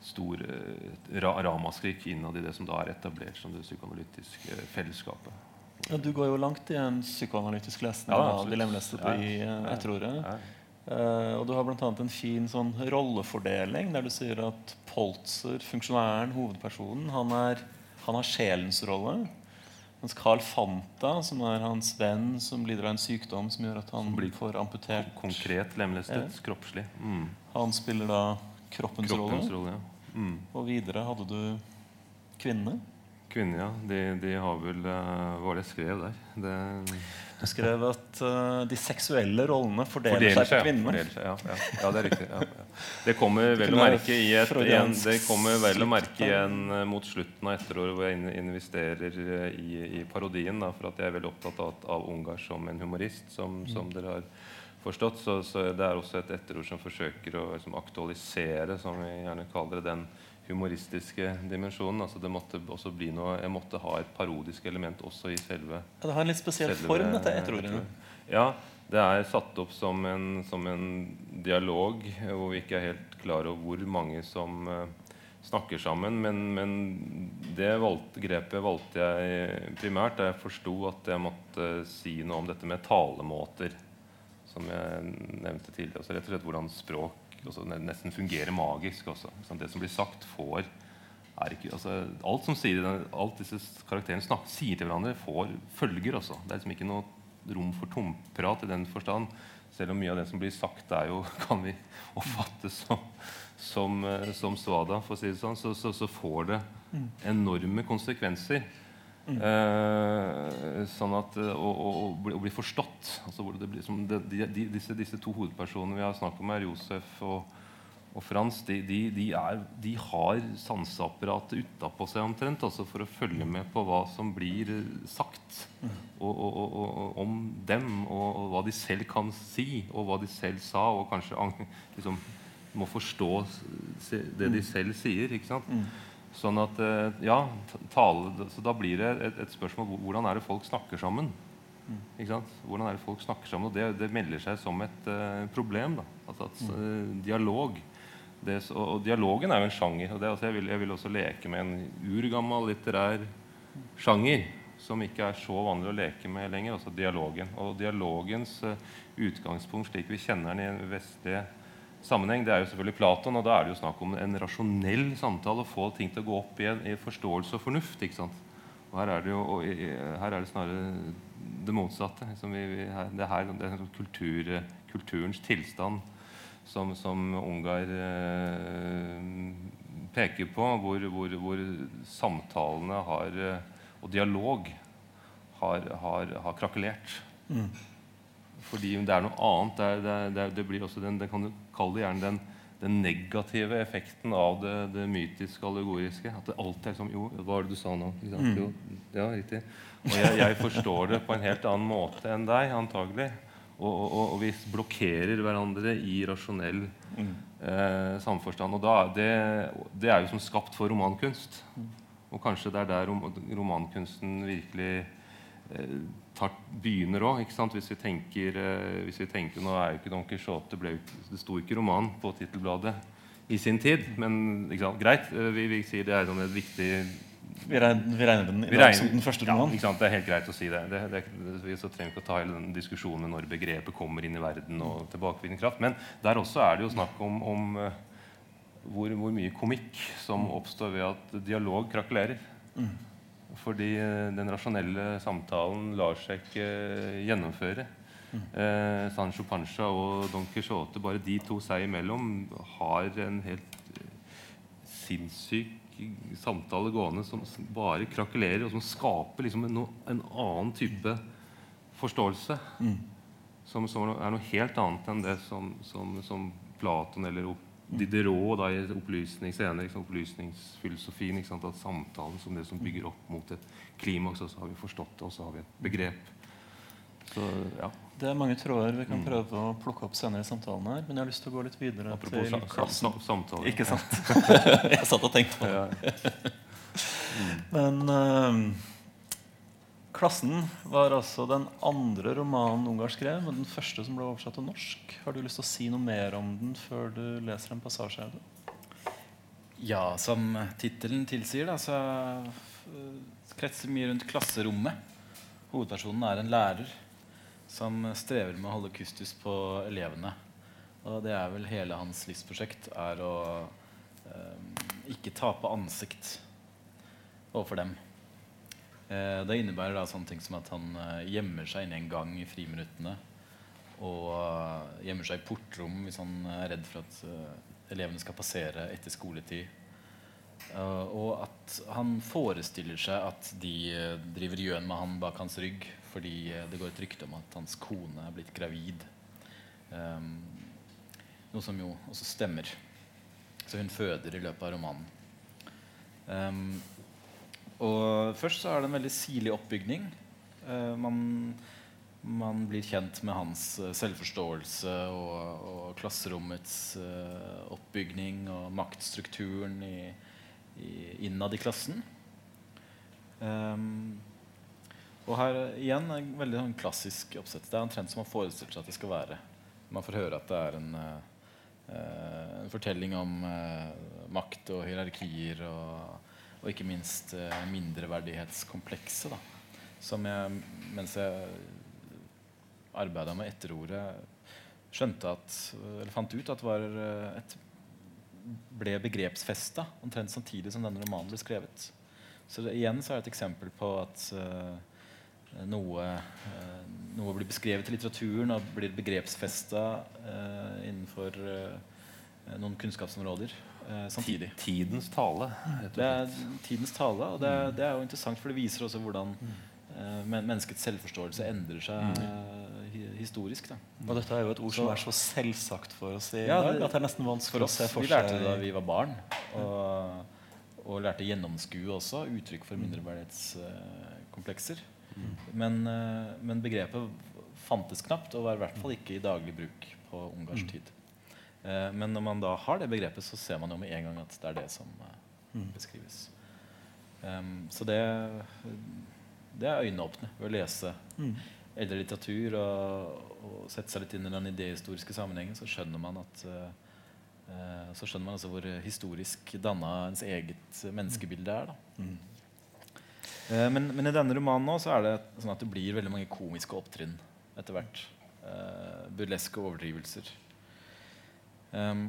stor eh, ra, ramaskrik innad i det som da er etablert som det psykoanalytiske fellesskapet. Ja, du går jo langt i en psykoanalytisk lesning Ja, av Ja. i eh, etterordet. Ja. Eh, og du har bl.a. en fin sånn rollefordeling der du sier at Poltzer, funksjonæren, hovedpersonen, han, er, han har sjelens rolle. Mens Carl Fanta, som er hans venn som lider av en sykdom som gjør at han blir får amputert Konkret lemlestet, kroppslig. Mm. Han spiller da kroppens, Kroppens rolle. rolle. Ja. Mm. Og videre hadde du kvinnene. Kvinner, ja. De, de har vel eh, Hva var det jeg skrev der? Det, Du skrev at uh, de seksuelle rollene fordeler, Fordeler seg på kvinner. ja, ja. ja, det er riktig. Ja. Det kommer vel å merke i et, en, det kommer vel å merke igjen eh, mot slutten av etteråret, hvor jeg in- investerer i, i parodien. Da, for at jeg er veldig opptatt av, av Ungar som en humorist, som, Mm. som dere har forstått. Så, så det er også et etterord som forsøker å liksom, aktualisere, som vi gjerne kaller det, den humoristiske dimensjonen. Altså det måtte også bli noe, Jeg måtte ha et parodisk element også i selve Ja, det har en litt spesiell selve form, dette etterordet. Ja, det er satt opp som en, som en dialog hvor vi ikke er helt klar over hvor mange som eh, snakker sammen. Men, men det valgte, grepet valgte jeg primært da jeg forsto at jeg måtte si noe om dette med talemåter. Som jeg nevnte tidligere. Altså rett og slett hvordan språk også nesten fungerer magisk. Også. Det som blir sagt, får ikke, altså, alt som sier alt disse karakterene snakker, sier til hverandre, får følger også. Det er liksom ikke noe rom for tomprat i den forstand. Selv om mye av det som blir sagt, er jo, [laughs] kan vi oppfatte som, som, eh, som svada, for å si det sånn, så, så, så får det enorme konsekvenser. Eh, sånn at eh, å, å, å, bli, å bli forstått altså blir, som de, de, disse, disse to hovedpersonene vi har snakket om her, Josef og, og Frans, de, de, de, er, de har sanseapparatet utapå seg omtrent altså for å følge med på hva som blir eh, sagt og, og, og, og, om dem, og, hva de selv kan si, og hva de selv sa, og kanskje liksom, må forstå det de selv sier. ikke sant? Sånn at, eh, ja, tale, så Da blir det et, et spørsmål hvordan er det folk snakker sammen. Ikke sant? Hvordan er det folk snakker sammen? Og det, det melder seg som et uh, problem. da. Altså at uh, Dialog. Det, og, og dialogen er jo en sjanger. og det, altså, jeg, vil, jeg vil også leke med en urgammel litterær sjanger som ikke er så vanlig å leke med lenger. altså dialogen. Og dialogens uh, utgangspunkt, slik vi kjenner den i en vestlig sammenheng, det er jo selvfølgelig Platon. Og da er det jo snakk om en rasjonell samtale. Å få ting til å gå opp i, en, i forståelse og fornuft. ikke sant? Og her er det jo her er det snarere det motsatte. Vi, det, er her, det er sånn kultur, kulturens tilstand som, som Ungar eh, peker på, hvor, hvor, hvor samtalene har, eh, og dialog har, har, har krakelert. Fordi det er noe annet. Det, er, det, det, blir også den, det kan du kalle det gjerne den, den negative effekten av det, det mytiske allegoriske. At det alltid er som Jo, hva var det du sa nå? Jo, ja, riktig. Og jeg, jeg forstår det på en helt annen måte enn deg, antagelig. Og, og, og, vi blokkerer hverandre i rasjonell eh, samforstand. Og da, det, det er jo som skapt for romankunst. Og kanskje det er der rom, romankunsten virkelig eh, tar, begynner òg. Hvis, vi tenker, eh, hvis vi tenker Nå er jo ikke Don Quijote ble, Det sto ikke roman på tittelbladet i sin tid. Men ikke sant? greit, eh, vi, vi sier det er sånn et viktig Vi regner, vi regner den i dag regner- som den første ja, romanen. ikke sant? Det er helt greit å si det. det, det, det vi så trenger vi ikke å ta hele den diskusjonen med når begrepet kommer inn i verden og tilbakevirkende kraft. Men der også er det jo snakk om, om eh, hvor, hvor mye komikk som oppstår ved at dialog krakelerer. Fordi eh, den rasjonelle samtalen lar seg ikke gjennomføre. Mm. Eh, Sancho Pancha og Don Quijote, bare de to seg imellom, har en helt eh, sinnssyk samtale gående som bare krakelerer, og som skaper liksom en, en annen type forståelse. Som, som er noe helt annet enn det som, som, som Platon eller opp- Diderot da, i opplysning senere, liksom, opplysningsfilosofien. Ikke sant? At samtalen som det som bygger opp mot et klimaks, og så har vi forstått det, og så har vi et begrep. Så, ja. Det er mange tråder vi kan prøve å plukke opp senere i samtalen her. Men jeg har lyst til å gå litt videre Apropos til klassen. sa, samtale. Ikke sant? [laughs] [laughs] jeg satt og tenkte på det. Ja. [laughs] Men eh, Klassen var altså den andre romanen Ungar skrev, men den første som ble oversatt til norsk. Har du lyst til å si noe mer om den før du leser en passasje av det? Ja, som tittelen tilsier, da, så øh, kretser mye rundt klasserommet. Hovedpersonen er en lærer som strever med å holde kustus på elevene. Og det er vel hele hans livsprosjekt, er å eh, ikke tape ansikt overfor dem. Eh, det innebærer da sånne ting som at han eh, gjemmer seg inne en gang i friminuttene. Og eh, gjemmer seg i portrom hvis han er redd for at elevene skal passere etter skoletid. Og at han forestiller seg at de driver gjøn med han bak hans rygg fordi det går et rykte om at hans kone er blitt gravid. Noe som jo også stemmer. Så hun føder i løpet av romanen. Og først så er det en veldig sirlig oppbygning. Eh, man, man blir kjent med hans eh, selvforståelse og, og klasserommets eh, oppbygning og maktstrukturen i, i, innad i klassen. Um, og her igjen en veldig sånn klassisk oppsett. Det er omtrent som man forestiller seg at det skal være. Man får høre at det er en, eh, en fortelling om eh, makt og hierarkier og, og ikke minst eh, mindreverdighetskomplekset. Da, som jeg, mens jeg arbeida med etterordet, skjønte at, eller fant ut at var eh, et, ble begrepsfesta omtrent samtidig som denne romanen ble skrevet. Så det, igjen så er det et eksempel på at uh, noe, uh, noe blir beskrevet i litteraturen og blir begrepsfesta uh, innenfor noen kunnskapsområder samtidig. Tidens tale. Det er tidens tale, og det, er- det er jo interessant, for det viser også hvordan eh, men menneskets selvforståelse endrer seg eh, hi- historisk. Da. Og dette er jo et ord som er så selvsagt for oss i Ja, dag det- at det er nesten vanskelig For å se for vi lærte det da vi var barn, og, og lærte gjennomskue også, uttrykk for mindreverdighetskomplekser. Men, eh, men begrepet fantes knapt, og var i hvert fall ikke i daglig bruk på ungarsk tid. Eh, Men når man da har det begrepet, så ser man jo med en gang at det er det som eh, beskrives. Um, så det, det er øyneåpne ved å lese Mm. eldre litteratur og, og sette seg litt inn i den idehistoriske sammenhengen, så skjønner man at eh, så skjønner man altså hvor historisk danna ens eget menneskebilde er. Da. Mm. Men, men i denne romanen nå, så er det sånn at det blir veldig mange komiske opptrinn etter hvert. Uh, burleske overdrivelser. Um,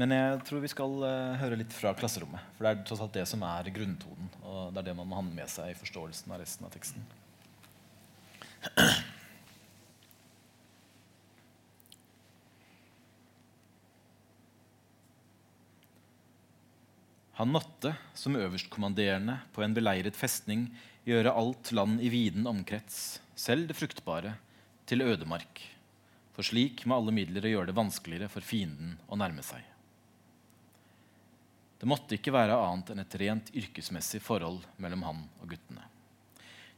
Men jeg tror vi skal uh, høre litt fra klasserommet. For det er tross alt det som er grunntonen. Og det er det man må ha med seg i forståelsen av resten av teksten. Han måtte, som øverstkommanderende på en beleiret festning, gjøre alt land i viden omkrets, selv det fruktbare, til ødemark. For slik med alle midler å gjøre det vanskeligere for fienden å nærme seg. Det måtte ikke være annet enn et rent yrkesmessig forhold mellom han og guttene.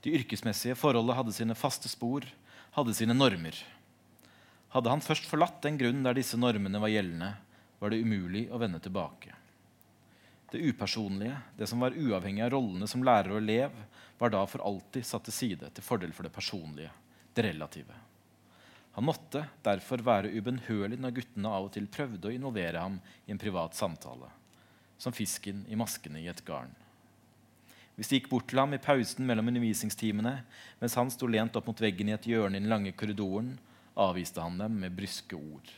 De yrkesmessige forholdet hadde sine faste spor, hadde sine normer. Hadde han først forlatt den grunn der disse normene var gjeldende, var det umulig å vende tilbake. Det upersonlige, det som var uavhengig av rollene som lærer og elev, var da for alltid satt til side til fordel for det personlige, det relative. Han måtte derfor være ubønnhørlig når guttene av og til prøvde å involvere ham i en privat samtale, som fisken i maskene i et garn. Hvis de gikk bort til ham i pausen mellom undervisningstimene, mens han sto lent opp mot veggen i et hjørne i den lange korridoren, avviste han dem med bryske ord.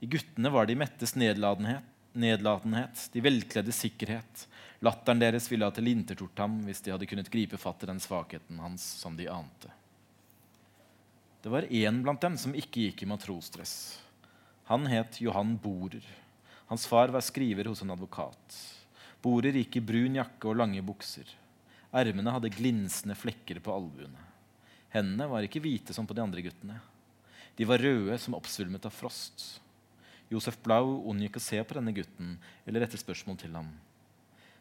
I guttene var de mettes nedladenhet, nedlatenhet, de velkledde sikkerhet. Latteren deres ville ha tilintetgjort ham hvis de hadde kunnet gripe fatt i den svakheten hans som de ante. Det var én blant dem som ikke gikk i matrosdress. Han het Johan Borer. Hans far var skriver hos en advokat. Borer gikk i brun jakke og lange bukser. Ermene hadde glinsende flekker på albuene. Hendene var ikke hvite som på de andre guttene. De var røde som oppsvulmet av frost. Josef Blau unngikk å se på denne gutten eller rette spørsmål til ham.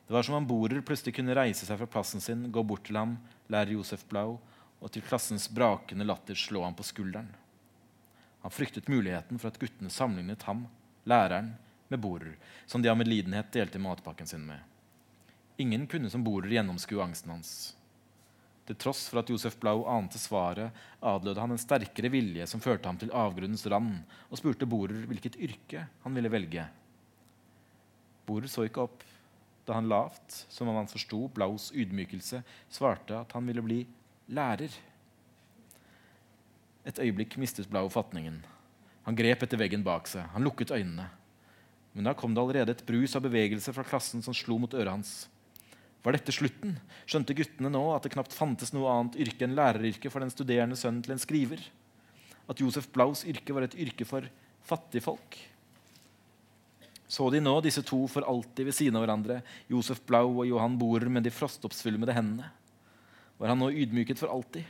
Det var som om Borer plutselig kunne reise seg fra plassen sin, gå bort til ham, lærer Josef Blau, og til klassens brakende latter slå ham på skulderen. Han fryktet muligheten for at guttene sammenlignet ham, læreren, med Borer, som de av medlidenhet delte matpakken sin med. Ingen kunne som Borer gjennomskue angsten hans. Til tross for at Josef Blau ante svaret, adlød han en sterkere vilje som førte ham til avgrunnens rand, og spurte Borer hvilket yrke han ville velge. Borer så ikke opp da han lavt, som om han forsto Blaus ydmykelse, svarte at han ville bli lærer. Et øyeblikk mistet Blau fatningen. Han grep etter veggen bak seg. Han lukket øynene. Men da kom det allerede et brus av bevegelse fra klassen som slo mot øret hans. Var dette slutten? Skjønte guttene nå at det knapt fantes noe annet yrke enn læreryrket for den studerende sønnen til en skriver? At Josef Blaus yrke var et yrke for fattigfolk? Så de nå disse to for alltid ved siden av hverandre, Josef Blau og Johan Borer med de frostoppsvulmede hendene? Var han nå ydmyket for alltid?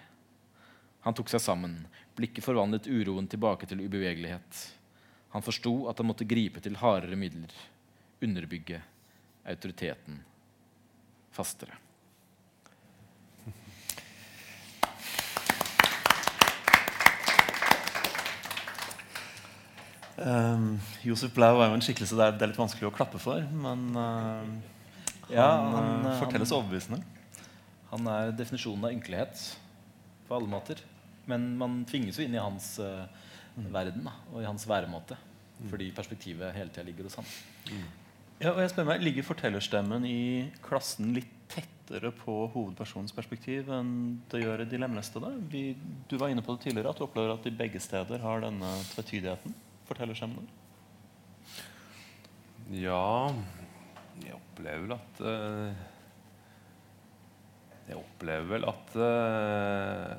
Han tok seg sammen. Blikket forvandlet uroen tilbake til ubevegelighet. Han forsto at han måtte gripe til hardere midler. Underbygge autoriteten fastere. Um, Josef Blau er jo en skikkelse det er, det er litt vanskelig å klappe for, men uh, Ja, han, han, uh, eh, fortelles han- overbevisende. Han er definisjonen av ynkelighet på alle måter. Men man tvinges jo inn i hans eh, verden da, og i hans væremåte. Fordi perspektivet hele tida ligger hos han. Ja, og jeg spør meg, Ligger fortellerstemmen i klassen litt tettere på hovedpersonens perspektiv enn det gjør i de lemlestede? Vi, du var inne på det tidligere, at du opplever at de begge steder har denne tvetydigheten. fortellerstemmen. Ja Jeg opplever vel at uh, Jeg opplever vel at uh,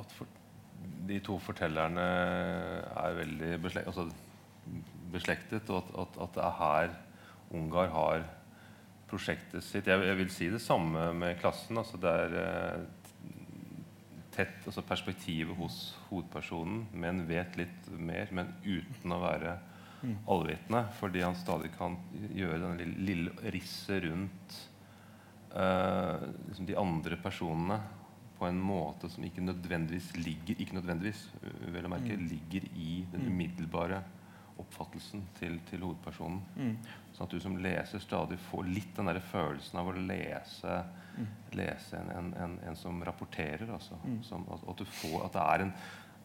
At for, de to fortellerne er veldig beslek, altså, beslektet, og at, at, at det er her Ungar har prosjektet sitt. Jeg, jeg vil si det samme med klassen. Altså det er eh, tett altså perspektivet hos hovedpersonen, men vet litt mer, men uten å være allvitende. Fordi han stadig kan gjøre denne lille, lille risset rundt uh, liksom de andre personene på en måte som ikke nødvendigvis ligger ikke nødvendigvis, vel å merke, ligger i den umiddelbare oppfattelsen til, til hovedpersonen. Mm. Sånn at du som leser stadig får litt den der følelsen av å lese, lese en, en, en, en som rapporterer. Altså. Som, at, at du får at det er en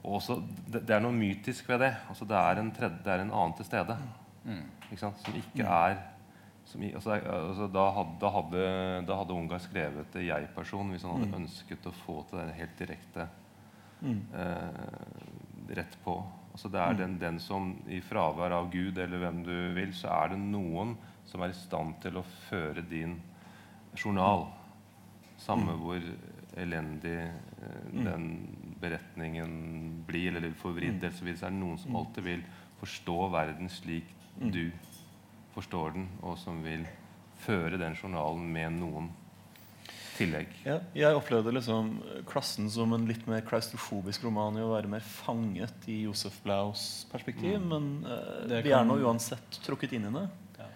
og også, det, det er noe mytisk ved det. Altså, det, er en tredje, det er en annen til stede. Ikke sant? Som ikke er som altså, altså, da, hadde, da, hadde, da hadde Ungar skrevet det jeg-person hvis han hadde ønsket å få til det helt direkte eh, rett på. Altså, det er den, den som i fravær av Gud eller hvem du vil, så er det noen som er i stand til å føre din journal. Samme hvor elendig eh, den beretningen blir, eller forvridd, mm. så så er det noen som alltid vil forstå verden slik du forstår den, og som vil føre den journalen med noen tillegg. Ja, jeg opplevde liksom klassen som en litt mer klaustrofobisk roman i å være mer fanget i Josef Blaus perspektiv. Men uh, Det kan... er nå uansett trukket inn i det. Det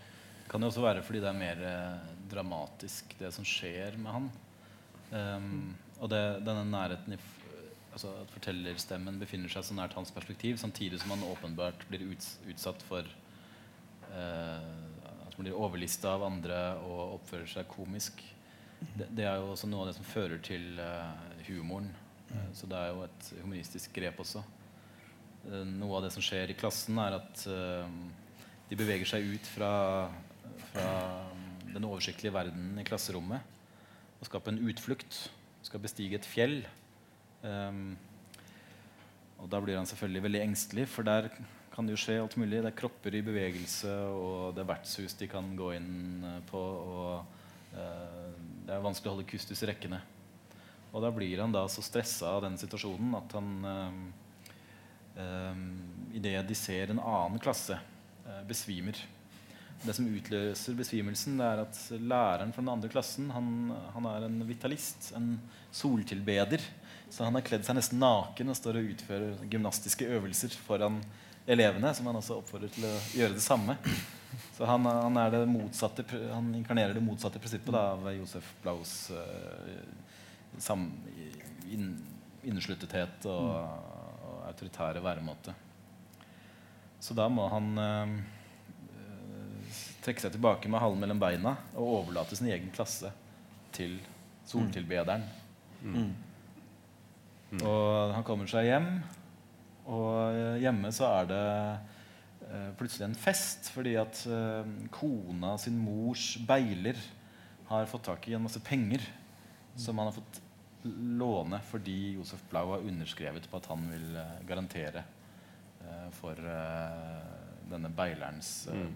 Kan jo også være fordi det er mer eh, dramatisk, det som skjer med han. Um, og det, denne nærheten i f altså At fortellerstemmen befinner seg så nært hans perspektiv, samtidig som han åpenbart blir uts utsatt for eh, At han blir overlista av andre og oppfører seg komisk. Det, det er jo også noe av det som fører til eh, humoren. Eh, så det er jo et humoristisk grep også. Eh, noe av det som skjer i klassen, er at de beveger seg ut fra, fra den oversiktlige verdenen i klasserommet og skaper en utflukt. Skal bestige et fjell. Um, og da blir han selvfølgelig veldig engstelig, for der kan det jo skje alt mulig. Det er kropper i bevegelse, og det er vertshus de kan gå inn på. Og eh, det er vanskelig å holde kustus i rekkene. Og da blir han da så stressa av den situasjonen at han um, Idet de ser en annen klasse, eh, besvimer. Det som utløser besvimelsen, det er at læreren fra den andre klassen han, han er en vitalist, en soltilbeder. Så han har kledd seg nesten naken og står og utfører gymnastiske øvelser foran elevene, som han også oppfordrer til å gjøre det samme. Så han, han, er det motsatte, han inkarnerer det motsatte prinsippet da, av Josef Blaus uh, sam, in, innesluttethet og, og autoritære væremåte. Så da må han eh, trekke seg tilbake med halen mellom beina og overlate sin egen klasse til soltilbederen. Og han kommer seg hjem, og eh, hjemme så er det eh, plutselig en fest fordi at eh, kona sin mors beiler har fått tak i en masse penger som han har fått låne fordi Josef Blau har underskrevet på at han vil garantere for denne beilerens eh,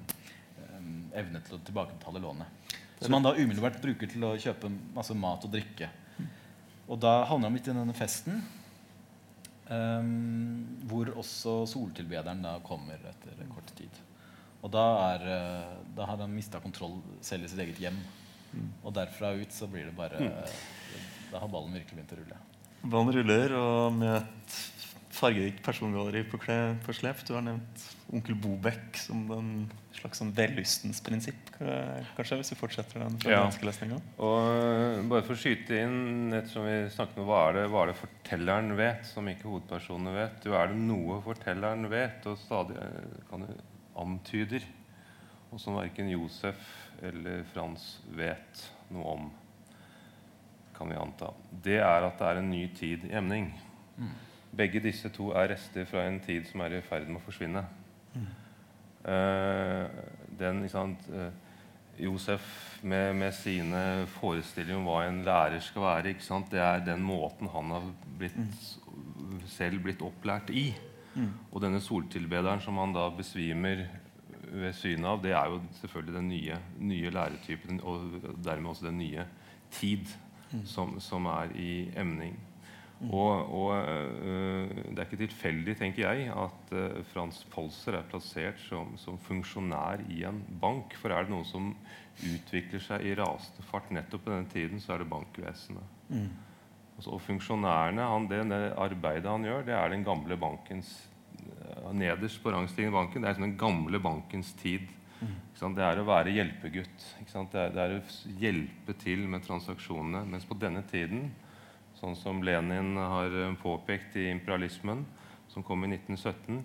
evne til å tilbakebetale lånet. Som han da umiddelbart bruker til å kjøpe masse mat og drikke. Og da havner han midt i denne festen, hvor også soltilbederen da kommer etter kort tid. Og da, er, eh, da har han mista kontroll selv i sitt eget hjem. Og derfra ut så blir det bare Da har ballen virkelig begynt å rulle. Ballen ruller, og med et fargerikt persongalleri på, på slep. Du har nevnt onkel Bobek som den slags sånn vellystens prinsipp, kanskje, hvis vi fortsetter den Ja. franske lesninga. Og øh, bare for å skyte inn ettersom vi snakket om hva er, det, hva er det fortelleren vet, som ikke hovedpersonene vet? Jo, er det noe fortelleren vet, og stadig øh, kan du antyder, og som verken Josef eller Frans vet noe om, kan vi anta. Det er at det er en ny tid i emning. Begge disse to er rester fra en tid som er i ferd med å forsvinne. Eh, den, ikke sant, eh, Josef med, med sine forestillinger om hva en lærer skal være, det er den måten han har blitt, selv blitt opplært i. Og denne soltilbederen som han da besvimer ved synet av, det er jo selvfølgelig den nye, nye læretypen, og dermed også den nye tid som, som er i emning. Og, og øh, det er ikke tilfeldig, tenker jeg, at øh, Frans Polser er plassert som, som funksjonær i en bank. For er det noe som utvikler seg i rasende fart nettopp på denne tiden, så er det bankvesenet. Altså, og funksjonærene, han, det, det arbeidet han gjør, det er den gamle bankens øh, Nederst på rangstigen i banken, det er sånn den gamle bankens tid. Sant? Det er å være hjelpegutt. Det, er, det er å hjelpe til med transaksjonene. Mens på denne tiden sånn som Lenin har eh, påpekt i imperialismen, som kom i 1917,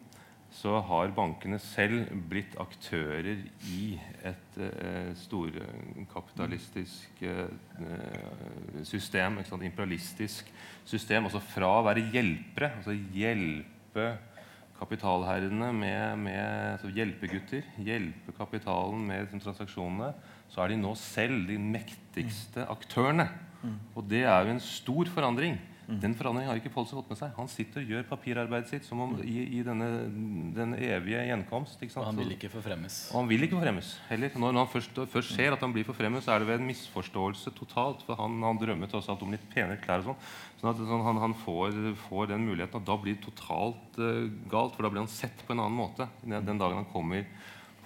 så har bankene selv blitt aktører i et eh, storkapitalistisk eh, system. Sant? Imperialistisk system. Altså fra å være hjelpere, altså hjelpe kapitalherrene med, med altså hjelpegutter, hjelpe kapitalen med liksom, transaksjonene, så er de nå selv de mektigste aktørene. Og det er jo en stor forandring. Den forandringen har ikke Polse fått med seg. Han sitter og gjør papirarbeidet sitt som om i, i denne, den evige gjenkomst. Og han vil ikke forfremmes. og han vil ikke forfremmes heller. Når han først, først ser at han blir forfremmet, så er det ved en misforståelse totalt. For han, han drømmer tross alt om litt penere klær og sånn. Sånn at sånn, han, han får, får den muligheten, og da blir det totalt uh, galt. For da blir han sett på en annen måte den, den dagen han kommer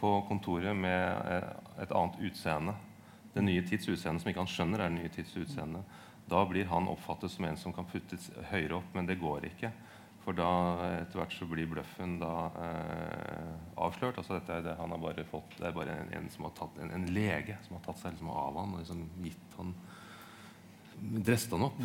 på kontoret med eh, et annet utseende. Den nye tids utseende som ikke han skjønner er den nye tids utseende. Da blir han oppfattet som en som kan puttes høyere opp, men det går ikke. For da etter hvert så blir bløffen da eh, avslørt. Altså dette er det, han har bare fått, det er bare en, en, som har tatt, en, en lege som har tatt seg liksom av han og liksom gitt han Dresset han opp.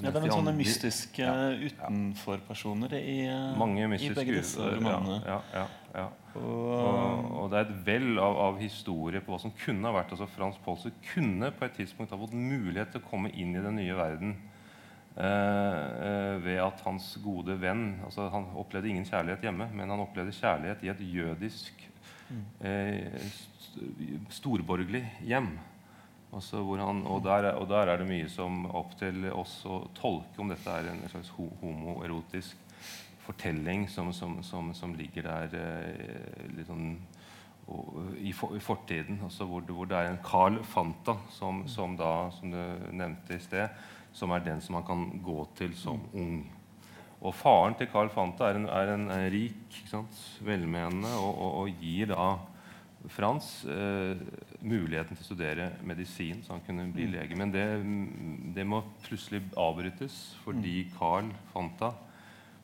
Ja, det er noen sånne mystiske Ja, utenforpersoner i, eh, Mange i begge disse romanene. Ja, ja, ja. Og, Og, det er et vell av, av historie på hva som kunne ha vært. altså Frans Polser kunne på et tidspunkt ha fått mulighet til å komme inn i den nye verden eh, eh, ved at hans gode venn altså Han opplevde ingen kjærlighet hjemme, men han opplevde kjærlighet i et jødisk eh, st- storborgerlig hjem. Han, og, der, er- og der er det mye som opp til oss å tolke om dette er en slags homoerotisk fortelling som, som, som, som ligger der eh, sånn og, i, for, i fortiden. Altså hvor, hvor det er en Carl Fanta som, da, som du nevnte i sted, som er den som man kan gå til som ung. Og faren til Carl Fanta er en, er en, rik, velmenende, og, og, og gir da Frans eh, muligheten til å studere medisin, så han kunne bli lege. Men det, det må plutselig avbrytes fordi Carl Fanta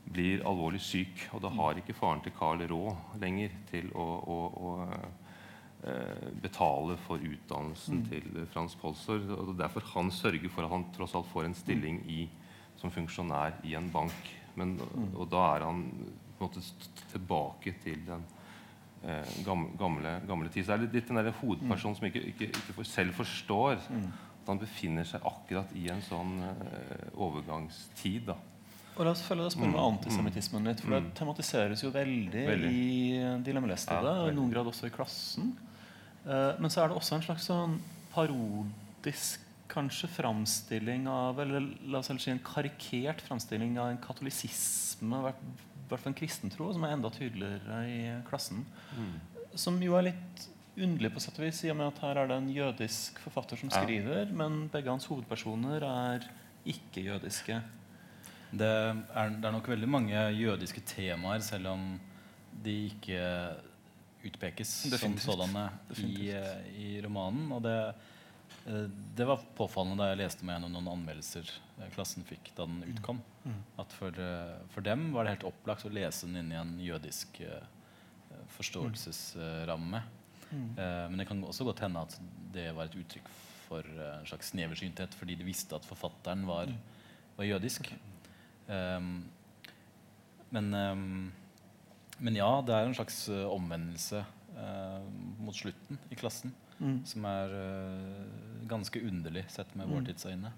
blir alvorlig syk. Og da har ikke faren til Carl råd lenger til å, å, å eh, betale for utdannelsen til Frans Polsor. Og er derfor han sørger for at han tross alt får en stilling i, som funksjonær i en bank. Men, og da er han på en måte tilbake til den gamle, gamle, gamle tid. Så det er litt, litt den der hovedpersonen som ikke, ikke, ikke for, selv forstår at han befinner seg akkurat i en sånn eh, overgangstid. da. og la oss følge det sporet med antisemittismen litt. For det tematiseres jo veldig, Veldig. i De lemlestede, Ja, og i noen grad også i klassen. Eh, men så er det også en slags sånn parodisk kanskje framstilling av Eller la oss heller si en karikert framstilling av en katolisisme, i hvert fall en kristentro, som er enda tydeligere i klassen. Som jo er litt underlig på sett og vis, i og med at her er det en jødisk forfatter som Ja. skriver, men begge hans hovedpersoner er ikke jødiske. Det er, det er nok veldig mange jødiske temaer, selv om de ikke utpekes Definitivt. som sådanne i, i romanen. Og det, det var påfallende da jeg leste meg gjennom noen anmeldelser eh, klassen fikk da den utkom. At for, eh, for dem var det helt opplagt å lese den inn i en jødisk eh, forståelsesramme. Eh, men det kan også godt hende at det var et uttrykk for eh, en slags sneversynthet fordi de visste at forfatteren var, var jødisk. Men, men ja, det er en slags eh, omvendelse eh, mot slutten i klassen som er uh, ganske underlig sett med vår tids øyne.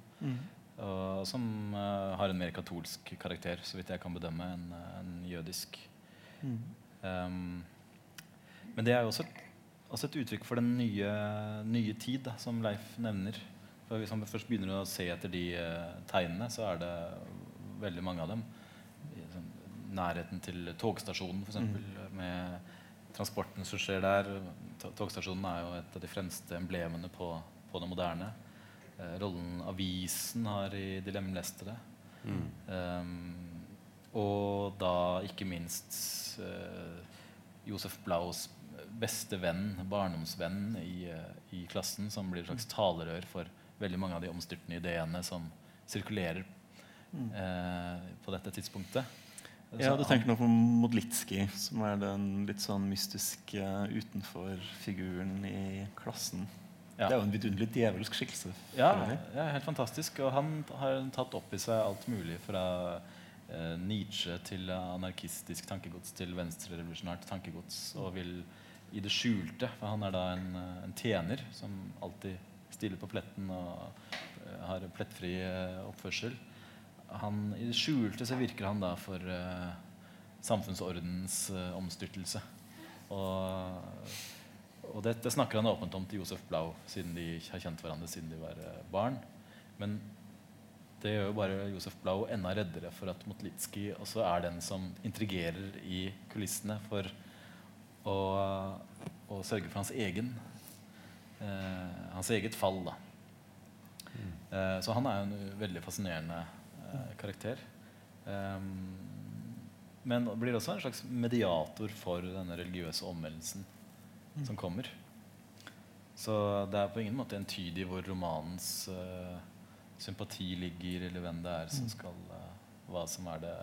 Og som uh, har en mer katolsk karakter, så vidt jeg kan bedømme, enn en jødisk. Um, men det er jo også et, også et uttrykk for den nye, nye tid, da, som Leif nevner. For Hvis man først begynner å se etter de uh, tegnene, så er det veldig mange av dem. I sånn, nærheten til togstasjonen, f.eks., med transporten som skjer der. To- Togstasjonen er jo et av de fremste emblemene på, på det moderne. Eh, rollen avisen har i De lemlestede. Um, og da ikke minst uh, Josef Blaus beste venn, barndomsvenn i, uh, i klassen, som blir et slags talerør for veldig mange av de omstyrtende ideene som sirkulerer uh, på dette tidspunktet. Ja, du tenker nå på Modlitski, som er den litt sånn mystiske utenfor-figuren i klassen. Ja. Det er jo en vidunderlig djevelsk skikkelse. Ja, ja, helt fantastisk. Og han har tatt opp i seg alt mulig fra eh, Nietzsche til anarkistisk tankegods til venstrerevolusjonært tankegods. Og vil i det skjulte, for han er da en, eh, en tjener som alltid stiller på pletten og eh, har plettfri eh, oppførsel. Han, I det skjulte så virker han da for uh, samfunnsordens uh, omstyrtelse. Og og dette snakker han åpent om til Josef Blau, siden de har kjent hverandre siden de var uh, barn. Men det gjør jo bare Josef Blau enda reddere for at Motlitski også er den som intrigerer i kulissene for å, å sørge for hans egen hans eget fall. Da. Mm. så han er jo en veldig fascinerende karakter. Ehm, men blir også en slags mediator for denne religiøse omvendelsen som kommer. Så det er på ingen måte entydig hvor romanens eh, sympati ligger, eller hvem det er som skal eh, Hva som er det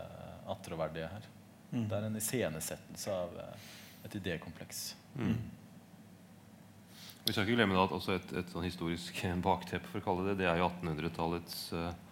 attråverdige her. Mm. Det er en iscenesettelse av eh, et idékompleks. Vi skal ikke glemme at også et, et sånn historisk bakteppe for å kalle det, det er jo 1800-tallets eh, eh,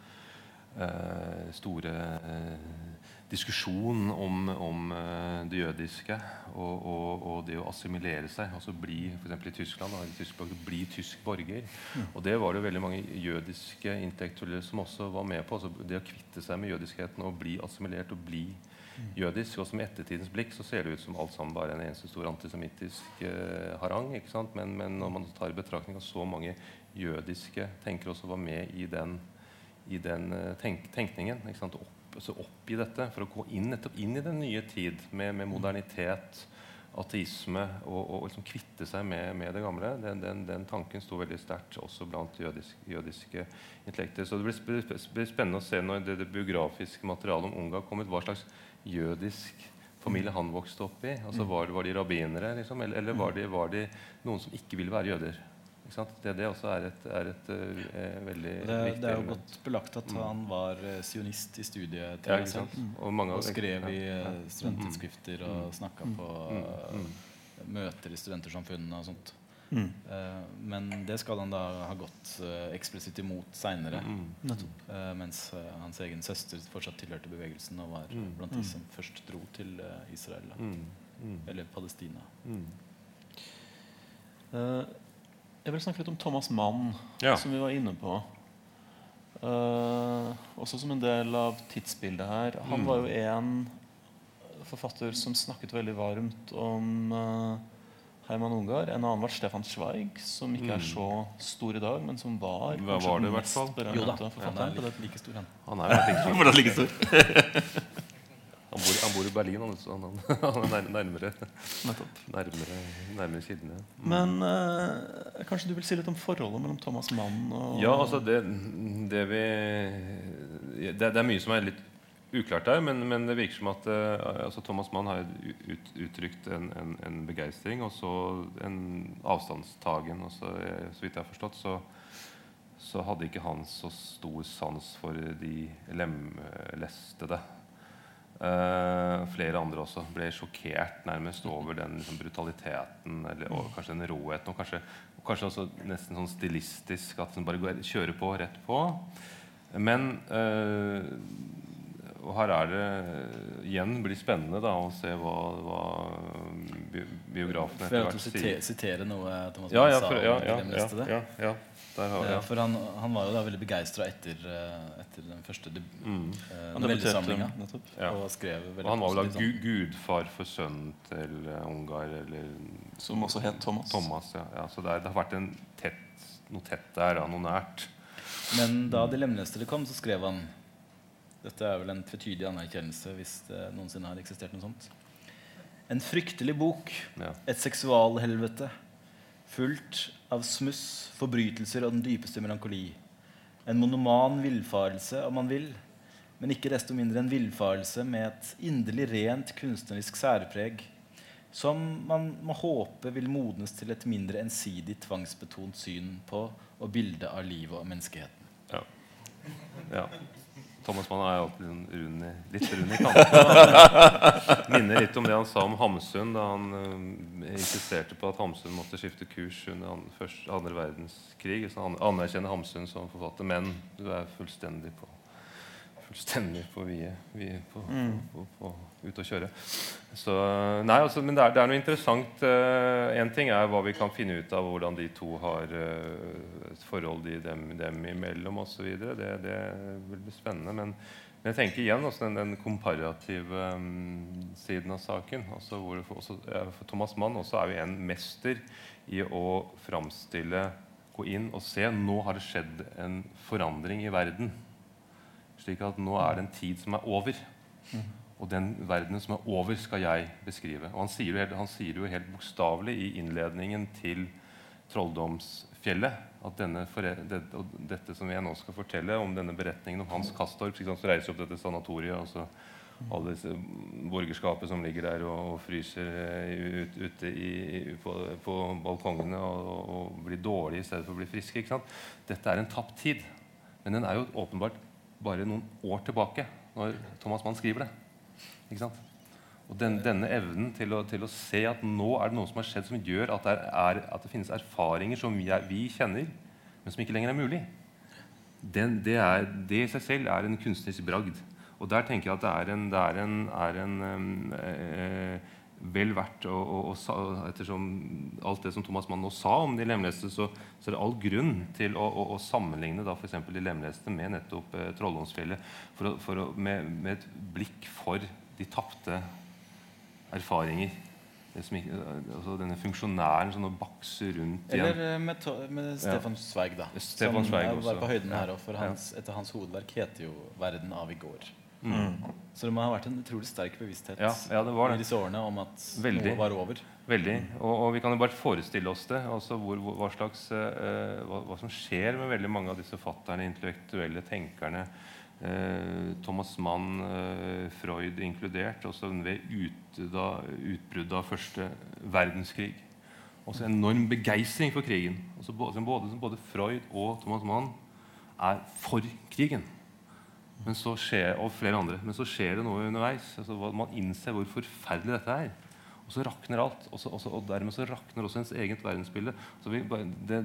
store eh, diskusjon om, om eh, det jødiske og, og, og det å assimilere seg. altså bli, for I Tyskland da, i tysk, bli tysk borger. Og Det var det veldig mange jødiske intellektuelle som også var med på. altså Det å kvitte seg med jødiskheten og bli assimilert og bli jødisk. Og som i ettertidens blikk så ser det ut som alt sammen bare en eneste stor antisemittisk eh, harang. ikke sant? Men, men når man tar i betraktning at så mange jødiske tenkere også var med i den, i den eh, tenk, tenkningen? Opp, altså opp i dette for å gå inn, nettopp inn i den nye tid med, med modernitet, ateisme og, og liksom kvitte seg med, med det gamle. Den, den, den tanken sto veldig sterkt også blant jødisk, jødiske intellekter. Så det blir, blir spennende å se når det, det biografiske materialet om Unga kommer, hva slags jødisk familie han vokste opp i. Altså Var, var de rabbinere, liksom? eller, eller var, de, var de noen som ikke ville være jøder? Ikke sant? Det, det også er et, er et uh, veldig Det, viktig det er jo godt belagt at han var uh, sionist i Ja, ikke selv. sant? Og, mange Og skrev i uh, eh, mm. og snakka på mm, møter i studentersamfunnene og sånt. Mm. Men det skal han da ha gått eksplisitt imot seinere. Mm. Mens hans egen søster fortsatt tilhørte bevegelsen og var Mm. blant de som først dro til Israel. Mm. Mm. Eller Palestina. Mm. Jeg vil snakke litt om Thomas Mann, Ja. som vi var inne på. Uh, også som en del av tidsbildet her. Han Mm. var jo en forfatter som snakket veldig varmt om uh, Herman Ungar. En annen var Stefan Zweig, som ikke er Mm. så stor i dag, men som var Hva var det den mest berømte forfatteren. han er like, like stor, han. Han er like stor? [laughs] [laughs] Han bor, han bor i Berlin, han, så han, han er nærmere, nærmere, nærmere kildene. Men eh, kanskje du vil si litt om forholdet mellom Thomas Mann og Ja, altså det, det vi det, det er mye som er litt uklart der, men, men det virker som at eh, altså Thomas Mann har ut, uttrykt en, en, en begeistring og så en avstandstagen. Og så, eh, så vidt jeg har forstått, så, så hadde ikke han så stor sans for de lemlestede. Eh, flere andre også ble sjokkert nærmest over den liksom, brutaliteten eller, og kanskje den råheten. Og kanskje, kanskje også nesten sånn stilistisk at den bare går, kjører på rett på. Men eh, og her er det igjen blir spennende da, å se hva, hva bi biografen etter jeg hvert vil sitere, sitere noe Thomas Ja, ja, sa for, om ja, ja, ja, ja, ja. Der har vi Ja, for han, han var jo da veldig begeistra etter, eh, etter den første Mm. eh. Ja. Og skrev veldig Og han var vel da gu gudfar for sønnen til eh, Ungar, eller Som også het Thomas. Thomas. Ja. Ja, så det, er, det har vært en tett, noe tett der, ja, noe nært. Men da De lemlestede kom, så skrev han Dette er vel en tvetydig anerkjennelse hvis det noensinne har eksistert noe sånt. En fryktelig bok, Ja. et seksualhelvete, fullt av smuss, forbrytelser og den dypeste melankoli. En monoman villfarelse, om man vil, men ikke desto mindre en villfarelse med et inderlig rent kunstnerisk særpreg, som man må håpe vil modnes til et mindre ensidig tvangsbetont syn på og bilde av livet og menneskeheten. Ja. ja. Thomas Mann er jo alltid rund i, litt rund i kantene. Minner litt om det han sa om Hamsun da han eh, insisterte på at Hamsun måtte skifte kurs under an, første, andre verdenskrig. Så han anerkjenner Hamsun som forfatter, men du er fullstendig på fullstendig på vie, vie på, på, på, på ute å kjøre. Så, nei, altså, men det er, det er noe interessant. Én ting er hva vi kan finne ut av hvordan de to har eh, et forhold de, dem, dem imellom osv. Det, det vil bli spennende. Men, men jeg tenker igjen også den, den komparative um, siden av saken. Altså hvor, også, for Thomas Mann også er jo en mester i å framstille Gå inn og se. Nå har det skjedd en forandring i verden. Slik at nå er det en tid som er over. Og den verdenen som er over, skal jeg beskrive. Og Han sier jo helt, sier helt bokstavelig i innledningen til Trolldomsfjellet. At denne det, dette som jeg nå skal fortelle om denne beretningen om Hans Kastorp Så reiser opp dette sanatoriet, og så alle disse borgerskapet som ligger der og, og fryser eh, ut, ute i, på, på balkongene og, og blir dårlige i stedet for å bli friske. ikke sant? Dette er en tapt tid. Men den er jo åpenbart bare noen år tilbake når Thomas Mann skriver det. Og den, Denne evnen til å, til å, se at nå er det noe som har skjedd som gjør at det, er, at det finnes erfaringer som vi, er, vi, kjenner, men som ikke lenger er mulig, den, det, er, det, i seg selv er en kunstnerisk bragd. Og der tenker jeg at det er en, det er en, er en øh, vel verdt å, å, å, Ettersom alt det som Thomas Mann nå sa om de lemleste, så, så er det all grunn til å, å, å sammenligne da f.eks. de lemleste med nettopp eh, for med, med, et blikk for de tapte erfaringer. Som, altså denne funksjonæren som nå bakser rundt igjen. Eller eh, med, med Stefan Zweig, da. Stefan som Zweig er- var på høyden her Ja. også, for hans, etter hans hovedverk heter jo 'Verden av i går'. Mm. Så det må ha vært en utrolig sterk bevissthet Ja, ja, det var det. i disse årene om at Veldig. noe var over. Veldig. Og, og vi kan jo bare forestille oss det. Altså hvor, hvor, hva, slags, uh, hva, hva som skjer med veldig mange av disse fatterne, intellektuelle tenkerne. Eh, Thomas Mann, eh, Freud inkludert. Også ved ut, utbruddet av første verdenskrig. Også enorm begeistring for krigen. Også både, både, Freud og Thomas Mann er for krigen. Skjer, og flere andre. Men så skjer det noe underveis. Altså, man innser hvor forferdelig dette er. Og så rakner alt. Og, også, og, dermed så rakner også ens eget verdensbilde. Vi, det,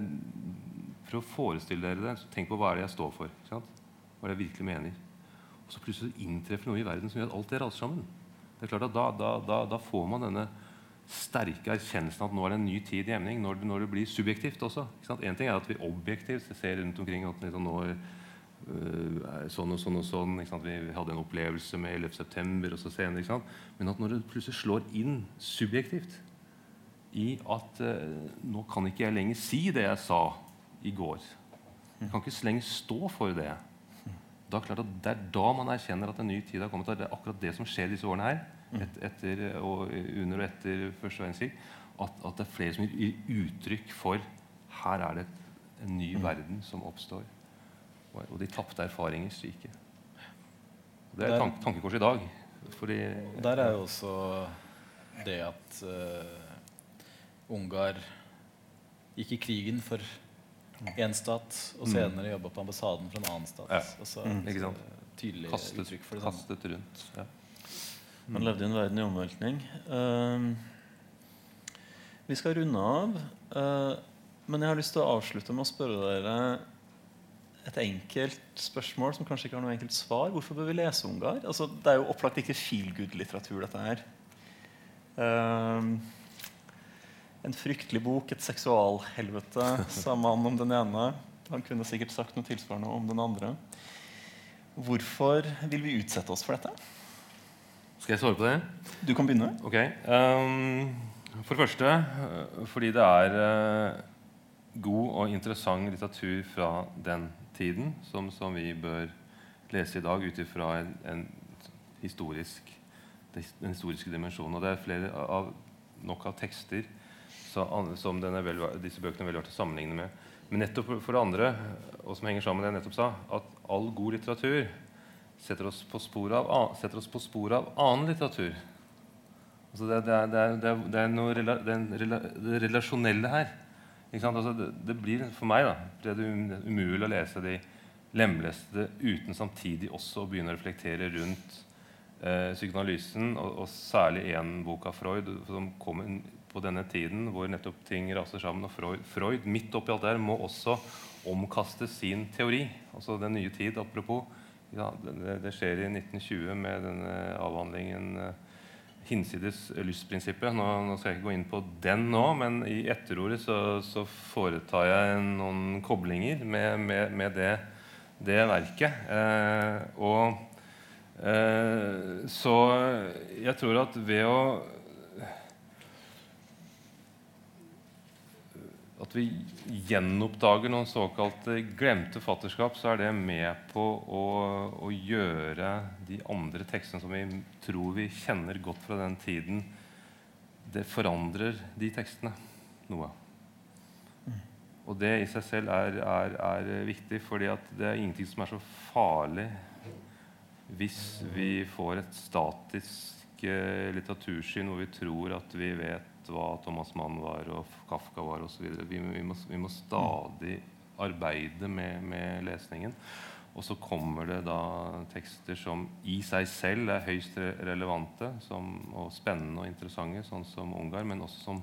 for å forestille dere det, så tenk på hva er det jeg står for. Ikke sant? Hva jeg virkelig mener. Og så plutselig inntreffer noe i verden som gjør at alt det raser sammen. Det er klart at Da, da, da, da får man denne sterke erkjennelsen at nå er det en ny tid i emning. Når når det blir subjektivt også. Én? Ting er at vi objektivt ser rundt omkring at liksom nå øh, er sånn og sånn og sånn. Vi hadde en opplevelse med 11. september og så senere. Men at når det plutselig slår inn subjektivt i at øh, nå kan ikke jeg lenger si det jeg sa i går. Jeg kan ikke lenger stå for det. Da er klart at Det er da man erkjenner at en ny tid har kommet. Det er akkurat det som skjer disse årene her. Et, etter, og under og etter første verdenskrig. At, at det er flere som gir uttrykk for her er det en ny verden som oppstår. Og, de tapte erfaringer stryker. Det er tank, tankekors i dag. Fordi der er jo også det at uh, Ungar gikk i krigen for én stat, og senere jobba på ambassaden for en annen stat. Ja. Mm. Ikke sant? eh, tydelig kastet, uttrykk for det samme. kastet rundt. Ja. Man levde i en verden i omveltning. Uh, vi skal runde av. Uh, men jeg har lyst til å avslutte med å spørre dere et enkelt spørsmål som kanskje ikke har noe enkelt svar. Hvorfor bør vi lese Ungar? Altså, det er jo opplagt ikke feel good-litteratur, dette her. Ehm, en fryktelig bok, et seksualhelvete, sa mannen om den ene. Han kunne sikkert sagt noe tilsvarende om den andre. Hvorfor vil vi utsette oss for dette? Skal jeg svare på det? Du kan begynne. Ok. Um, for det første øh, fordi det er uh, god og interessant litteratur fra den tiden som, som vi bør lese i dag ut ifra en, en historisk den historiske dimensjonen. Og det er flere av, nok av tekster som vel, disse bøkene er vel verdt å sammenligne med. Men nettopp for- det andre, og som henger sammen med det jeg nettopp sa, at all god litteratur setter oss på spor av, spor av annen litteratur. Altså det, det, er, det, er, det, er, noe rela, rela, det relasjonelle her. Altså det, blir for meg da, det er umulig å lese de lemleste uten samtidig også å begynne å reflektere rundt eh, psykoanalysen, og, og særlig én bok av Freud som kom inn på denne tiden hvor nettopp ting raser sammen. Og Freud, Freud midt oppi alt der, må også omkaste sin teori. Altså Den nye tid, apropos. Ja, det, det skjer i 1920 med denne avhandlingen eh, hinsides lystprinsippet. Nå, nå skal jeg ikke gå inn på den nå, men i etterordet så, så foretar jeg noen koblinger med, med, med det, det verket. Eh, og eh, Så jeg tror at ved å At vi gjenoppdager noen såkalte glemte fatterskap, så er det med på å, å gjøre de andre tekstene som vi tror vi kjenner godt fra den tiden, det forandrer de tekstene noe. Og det i seg selv er, er, er viktig, fordi det er ingenting som er så farlig hvis vi får et statisk eh, litteratursyn hvor vi tror at vi vet hva Thomas Mann var og Kafka var osv. Vi, vi, må- vi må stadig arbeide med, med lesningen. Og så kommer det da tekster som i seg selv er høyst relevante som, og spennende og interessante, sånn som Ungar, men også som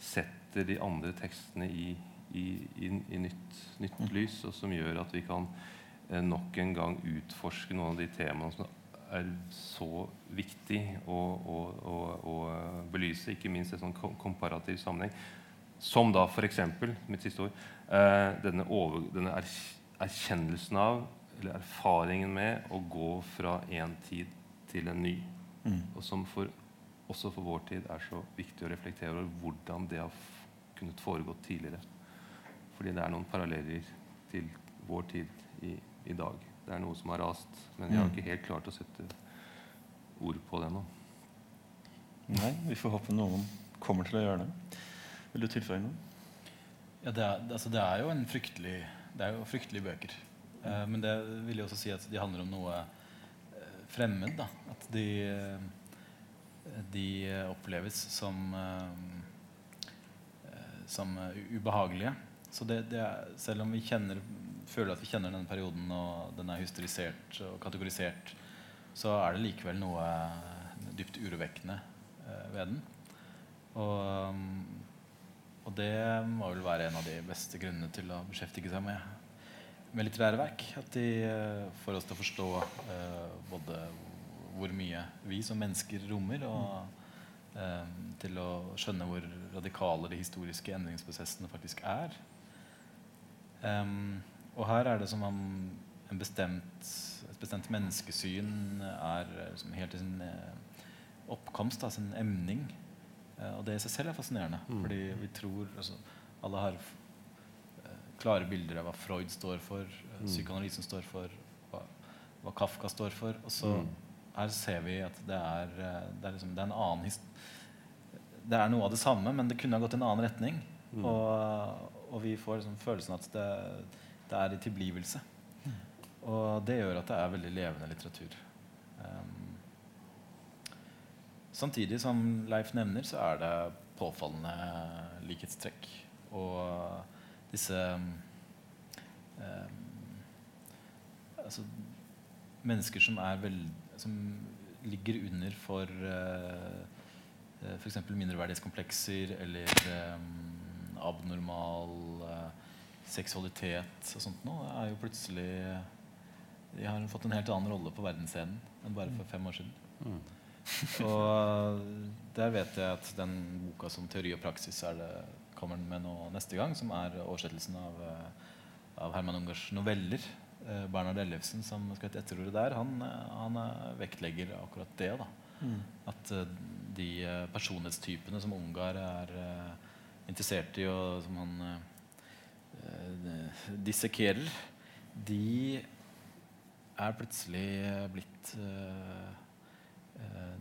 setter de andre tekstene i, i, i, i nytt, nytt lys, og som gjør at vi kan eh, nok en gang utforske noen av de temaene som er så viktig å, å, å, å belyse, ikke minst i en sånn komparativ sammenheng. Som da f.eks. mitt siste ord eh, denne, over, denne er, erkjennelsen av, eller erfaringen med, å gå fra en tid til en ny. Og som for, også for vår tid er så viktig å reflektere over hvordan det har kunnet foregå tidligere. Fordi det er noen paralleller til vår tid i, i dag. Det er noe som har rast, men jeg har ikke helt klart å sette ord på det ennå. Nei, vi får håpe noen kommer til å gjøre det. Vil du tilføye noe? Ja, det, er, altså, det er jo en fryktelig Det er jo fryktelige bøker. Eh, men det vil jo også si at de handler om noe eh, fremmed. Da. At de, eh, de oppleves som eh, Som eh, ubehagelige. Så det, det er, selv om vi kjenner, føler at vi kjenner denne perioden, og den er hysterisert og kategorisert, så er det likevel noe eh, dypt urovekkende eh, ved den. Og um, og det må vel være en av de beste grunnene til å beskjeftige seg med, med litterære verk. At de eh, får oss til å forstå eh, både hvor mye vi som mennesker rommer, og eh, til å skjønne hvor radikale de historiske endringsprosessene faktisk er. Em, og her er det som om en bestemt, et bestemt menneskesyn er liksom helt i sin eh, oppkomst, da, sin emning. Eh, og det i seg selv er fascinerende. Fordi vi tror altså, Alle har klare bilder av hva Freud står for, mm. psykoanalysen står for, hva, hva Kafka står for. Og så her ser vi at det er, det er, liksom, det er en annen hist Det er noe av det samme, men det kunne ha gått i en annen retning. Og, og vi får liksom følelsen at det, det er i tilblivelse. Og det gjør at det er veldig levende litteratur. Um, Samtidig som Leif nevner, så er det påfallende likhetstrekk. Og disse um, altså, Mennesker som er vel, som ligger under for uh, eh, f.eks. mindreverdighetskomplekser eller um, abnormal eh, seksualitet og sånt nå, er jo plutselig De har fått en helt annen rolle på verdensscenen enn bare for fem år siden. Og der vet jeg at den boka som teori og praksis er det, kommer den med nå neste gang, som er oversettelsen av, eh, av Herman Ungers noveller. Eh, Bernhard Ellefsen, som skal hete etterordet der, han, eh, han eh, vektlegger akkurat det. da. At eh, de eh, personlighetstypene som Ungar er eh, interessert i, og som han eh, eh, dissekerer, de er plutselig blitt eh, eh,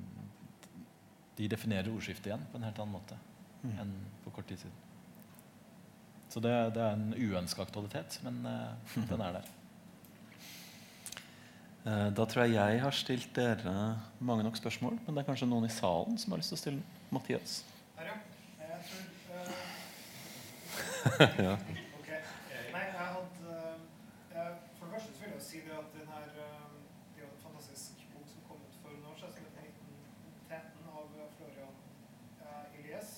de definerer ordskiftet igjen på en helt annen måte Mm. enn for kort tid siden. Så det, det er en uønska aktualitet, men eh, [laughs] den er der. Eh, Da tror jeg jeg har stilt dere mange nok spørsmål, men det er kanskje noen i salen som har lyst til å stille. Mathias. Her, ja. Jeg tror uh... [laughs] Ja. Ok. Nei, jeg hadde eh, For det første så vil jeg jo si det at den her eh, Det er jo en fantastisk bok som kom ut for noen år siden, som heter 1913 av Florian eh, Elias.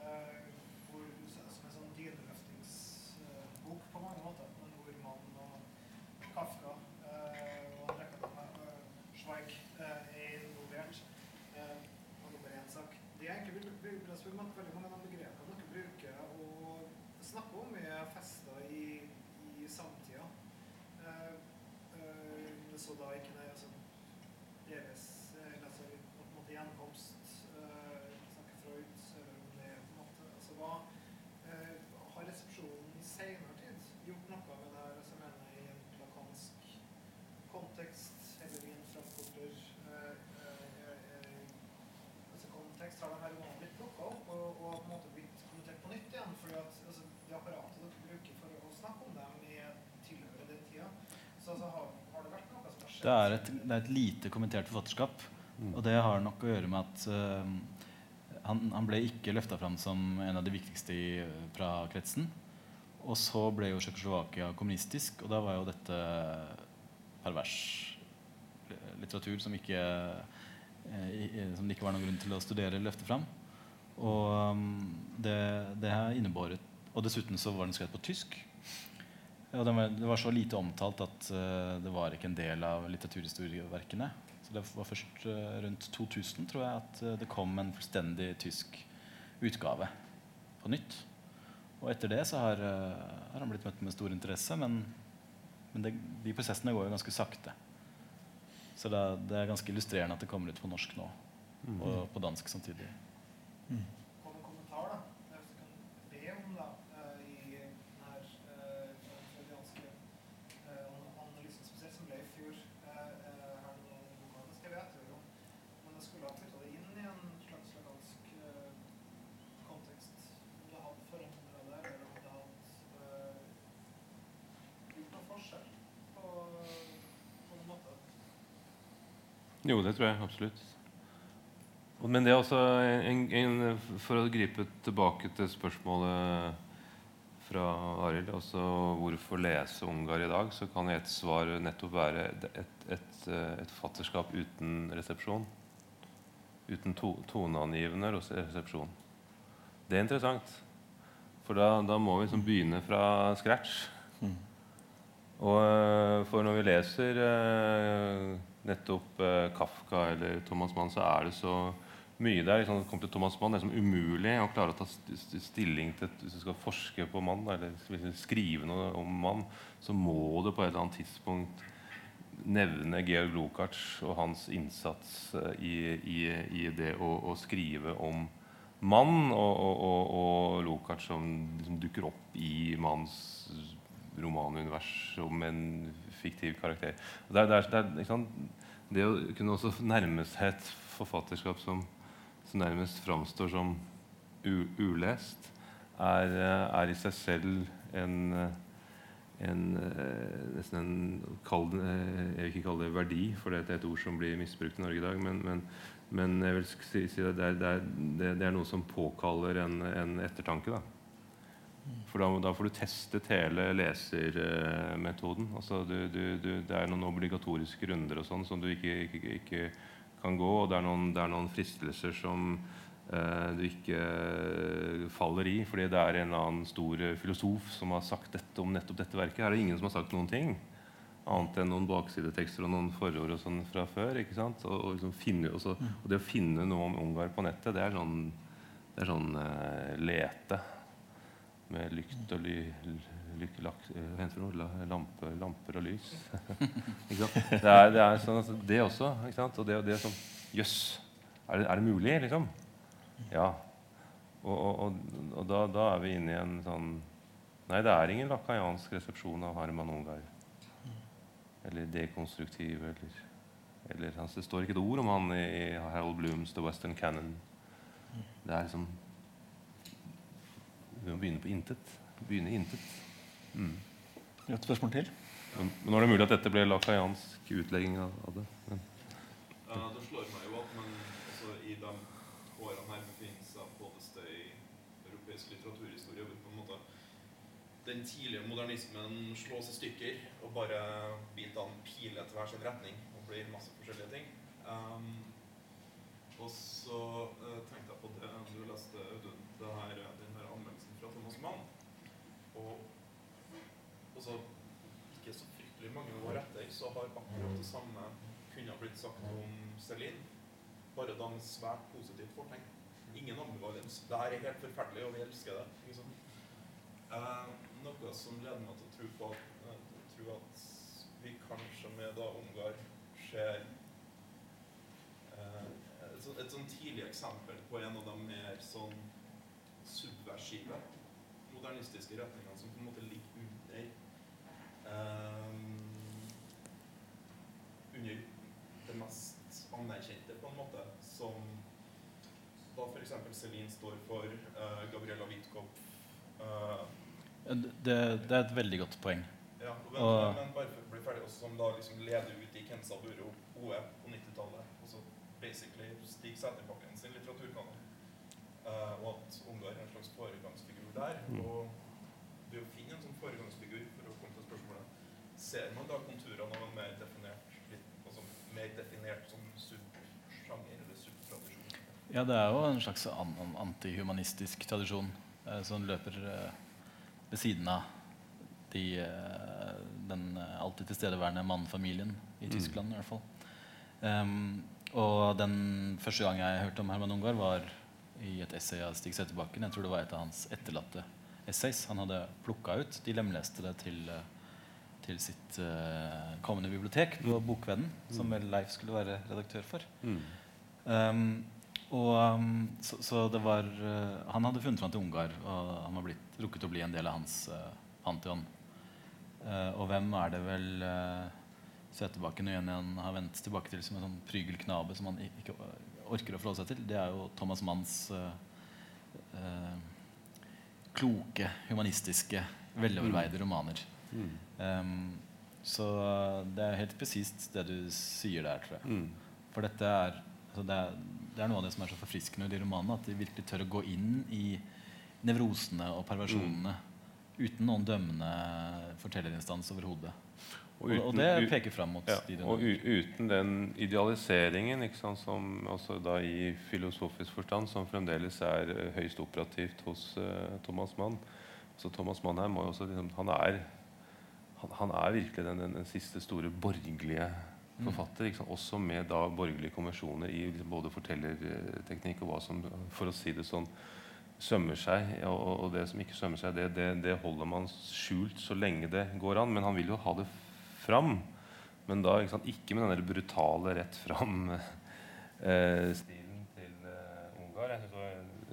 eh, hvor, som er en sånn dyneløftingsbok på mange måter, men hvor man og Kafka eh, og en rekke av dem, eh, Zweig eh, er involvert. eh, og nummer én sak. Det jeg egentlig vil, vil, vil spørre om at veldig mange av de begrepene dere bruker og snakker om, er festa i, i samtida. Eh, eh, så da ikke nei, altså, deres eh, altså, på en måte gjenkomst eh, snakker Freud, eller om det er på en måte altså, hva, eh, Har resepsjonen i senere tid gjort noe med det her, altså, jeg mener, i en lakansk kontekst, eller i en frankfurter eh, eh, eh, altså kontekst har de her romanene blitt plukka opp og, og på en måte blitt kommentert på nytt igjen. fordi at altså, det apparatet dere bruker for å snakke om dem, er tilhører den tida. Så altså, har, har det vært noe som har skjedd? Det er et, det er et lite kommentert forfatterskap. Og det har nok å gjøre med at uh, han, han ble ikke løfta fram som en av de viktigste i, fra kretsen. Og så ble jo Tsjekkoslovakia kommunistisk, og da var jo dette pervers litteratur som, ikke, eh, som det ikke var noen grunn til å studere eller løfte fram. Og um, det, det innebåret Og dessuten så var den skrevet på tysk. Og det var, det var så lite omtalt at uh, det var ikke en del av litteraturhistorieverkene. Så det var først uh, rundt 2000 tror jeg, at uh, det kom en fullstendig tysk utgave på nytt. Og etter det så har, har han blitt møtt med stor interesse, men, men det, de prosessene går jo ganske sakte. Så det, det er ganske illustrerende at det kommer ut på norsk nå, og på dansk samtidig. Kom en kommentar, da. Hvis du kan be om da, eh, i den her eh, freudianske eh, an- analysen spesielt, som ble i fjor eh, eh, her nå, boka det skrev jeg etter om. Men jeg skulle ha putta det inn i en slags lagansk eh, kontekst. Om det hadde forandra det, eller om det hadde eh, gjort noen forskjell på, på en måte. Jo, det tror jeg absolutt. Men det er også en, en, For å gripe tilbake til spørsmålet fra Arild, altså hvorfor lese Ungar i dag, så kan et svar nettopp være et, et, et, fatterskap uten resepsjon. Uten to, toneangivende res- resepsjon. Det er interessant. For da, da må vi liksom begynne fra scratch. Og eh, for når vi leser eh, nettopp eh, Kafka eller Thomas Mann, så er det så mye der. Liksom, det til Thomas Mann, det er som umulig å klare å ta st st stilling til Hvis du skal forske på mann, eller skrive noe om mann, så må du på et eller annet tidspunkt nevne Georg Lukács og hans innsats eh, i, i, i det å, å skrive om mann, og, og, og, og Lukács som liksom dukker opp i manns romanunivers som en fiktiv karakter. Det, er, det, er, det, å kunne også nærme seg et forfatterskap som, som nærmest framstår som ulest, er, er i seg selv en, en nesten en kald, Jeg vil ikke kalle det verdi, for det er et ord som blir misbrukt i Norge i dag. Men, men, men jeg vil si, si det, det, er, det er noe som påkaller en, en ettertanke. da. For da, da får du testet hele lesermetoden. Altså du, du, du, det er noen obligatoriske runder og sånn som du ikke, ikke, ikke kan gå. Og det er noen, det er noen fristelser som eh, du ikke faller i. Fordi det er en annen stor eh, filosof som har sagt dette om nettopp dette verket. Her er det ingen som har sagt noen ting. Annet enn noen baksidetekster og noen forord og sånn fra før. ikke sant? Og, og, liksom finne, også, og det å finne noe om Ungar på nettet, det er sånn, det er sånn uh, lete med lykt og ly, ly, lak, eh, lampe, lamper og lys. [laughs] Det er, det er sånn, altså, det også. Og det, og det er sånn Jøss, er, det- er det mulig, liksom? Ja. Og, og, og, da, da er vi inne i en sånn Nei, det er ingen lakajansk resepsjon av Harman Ungar. Eller dekonstruktiv, eller Eller altså, Det står ikke et ord om han i Harold Blooms 'The Western Cannon'. Det er liksom Vi må begynne på intet. Begynne intet. Mm. Et spørsmål til? Men, men nå er det mulig at dette ble lakajansk utlegging av, av det. Men, Ja, det slår meg jo at man altså, i de årene her befinner seg både i europeisk litteraturhistorie hvor på en måte den tidlige modernismen slås i stykker og bare bitene piler til hver sin retning og blir masse forskjellige ting. Um, og så uh, tenkte jeg på det du leste, Audun, det her, den her anmeldelsen fra Thomas Mann. Og altså, ikke så fryktelig mange år etter så har akkurat det samme kunne blitt sagt om Celine. Bare da med svært positivt fortegn. Ingen ambivalens. Det her er helt forferdelig, og vi elsker det. Liksom. Eh, noe som leder meg til å tro på at, eh, tro at vi kanskje med da Ungar ser eh, et, så- et sånn tidlig eksempel på en av de mer sånn subversive modernistiske retningene som på en måte ligger under eh, under det mest anerkjente, på en måte, som da f.eks. Celine står for, uh, Gabriella Witkopf uh, Det, det er et veldig godt poeng. ja, men, Og- men bare for å bli ferdig, også som da liksom leder ut i Kensa Buro OE på 90-tallet. Altså basically Stig Sæterbakken sin litteraturkanon. Uh, og at Ungar er en slags foregangsfigur der. Mm. Og det å finne en sånn foregangsfigur, for å komme til spørsmålet, ser man da konturene av en mer definert, litt, altså mer definert som subsjanger eller subtradisjon? Ja, det er jo en slags an an antihumanistisk tradisjon eh, som løper eh, ved siden av de, eh, den eh, alltid tilstedeværende mannfamilien i Mm. Tyskland. i hvert fall. Um, og den første gang jeg hørte om Herman Ungar, var i et essay av Stig Setterbakken. Jeg tror det var et av hans etterlatte essays. Han hadde plukka ut. De lemleste det til, eh, til sitt uh, kommende bibliotek på Bokvennen, som vel Leif skulle være redaktør for. mm. Um, og, um, så, så det var uh, Han hadde funnet fram til Ungar, og han var blitt, rukket å bli en del av hans uh, pantheon. Uh, og hvem er det vel uh, Sæterbakken og igjen har vendt tilbake til som en sånn prygelknabe som han ikke orker å forholde seg til? Det er jo Thomas Manns eh, uh, kloke, humanistiske, veloverveide romaner. Mm. Um, så det er helt presist det du sier der, tror jeg. Mm. For dette er, altså det, er, det er noe av det som er så forfriskende i de romanene. At de virkelig tør å gå inn i nevrosene og perversjonene uten noen dømmende fortellerinstans overhodet. Og, og, det peker fram mot Ja, og uten den idealiseringen sant, som også da i filosofisk forstand som fremdeles er eh, høyst operativt hos uh, Thomas Mann. Så Thomas Mann her må også, liksom, han, er, han, han er virkelig den, den, den siste store borgerlige Mm. forfatter. Ikke sant? Også med da borgerlige konvensjoner i liksom, både fortellerteknikk og hva som, for å si det sånn, sømmer seg. Og- og det som ikke sømmer seg, det, det, det holder man skjult så lenge det går an. Men han vil jo ha det fram. Men da ikke, sant, ikke med den brutale rett fram-stilen [laughs] til eh, Ungar. Jeg synes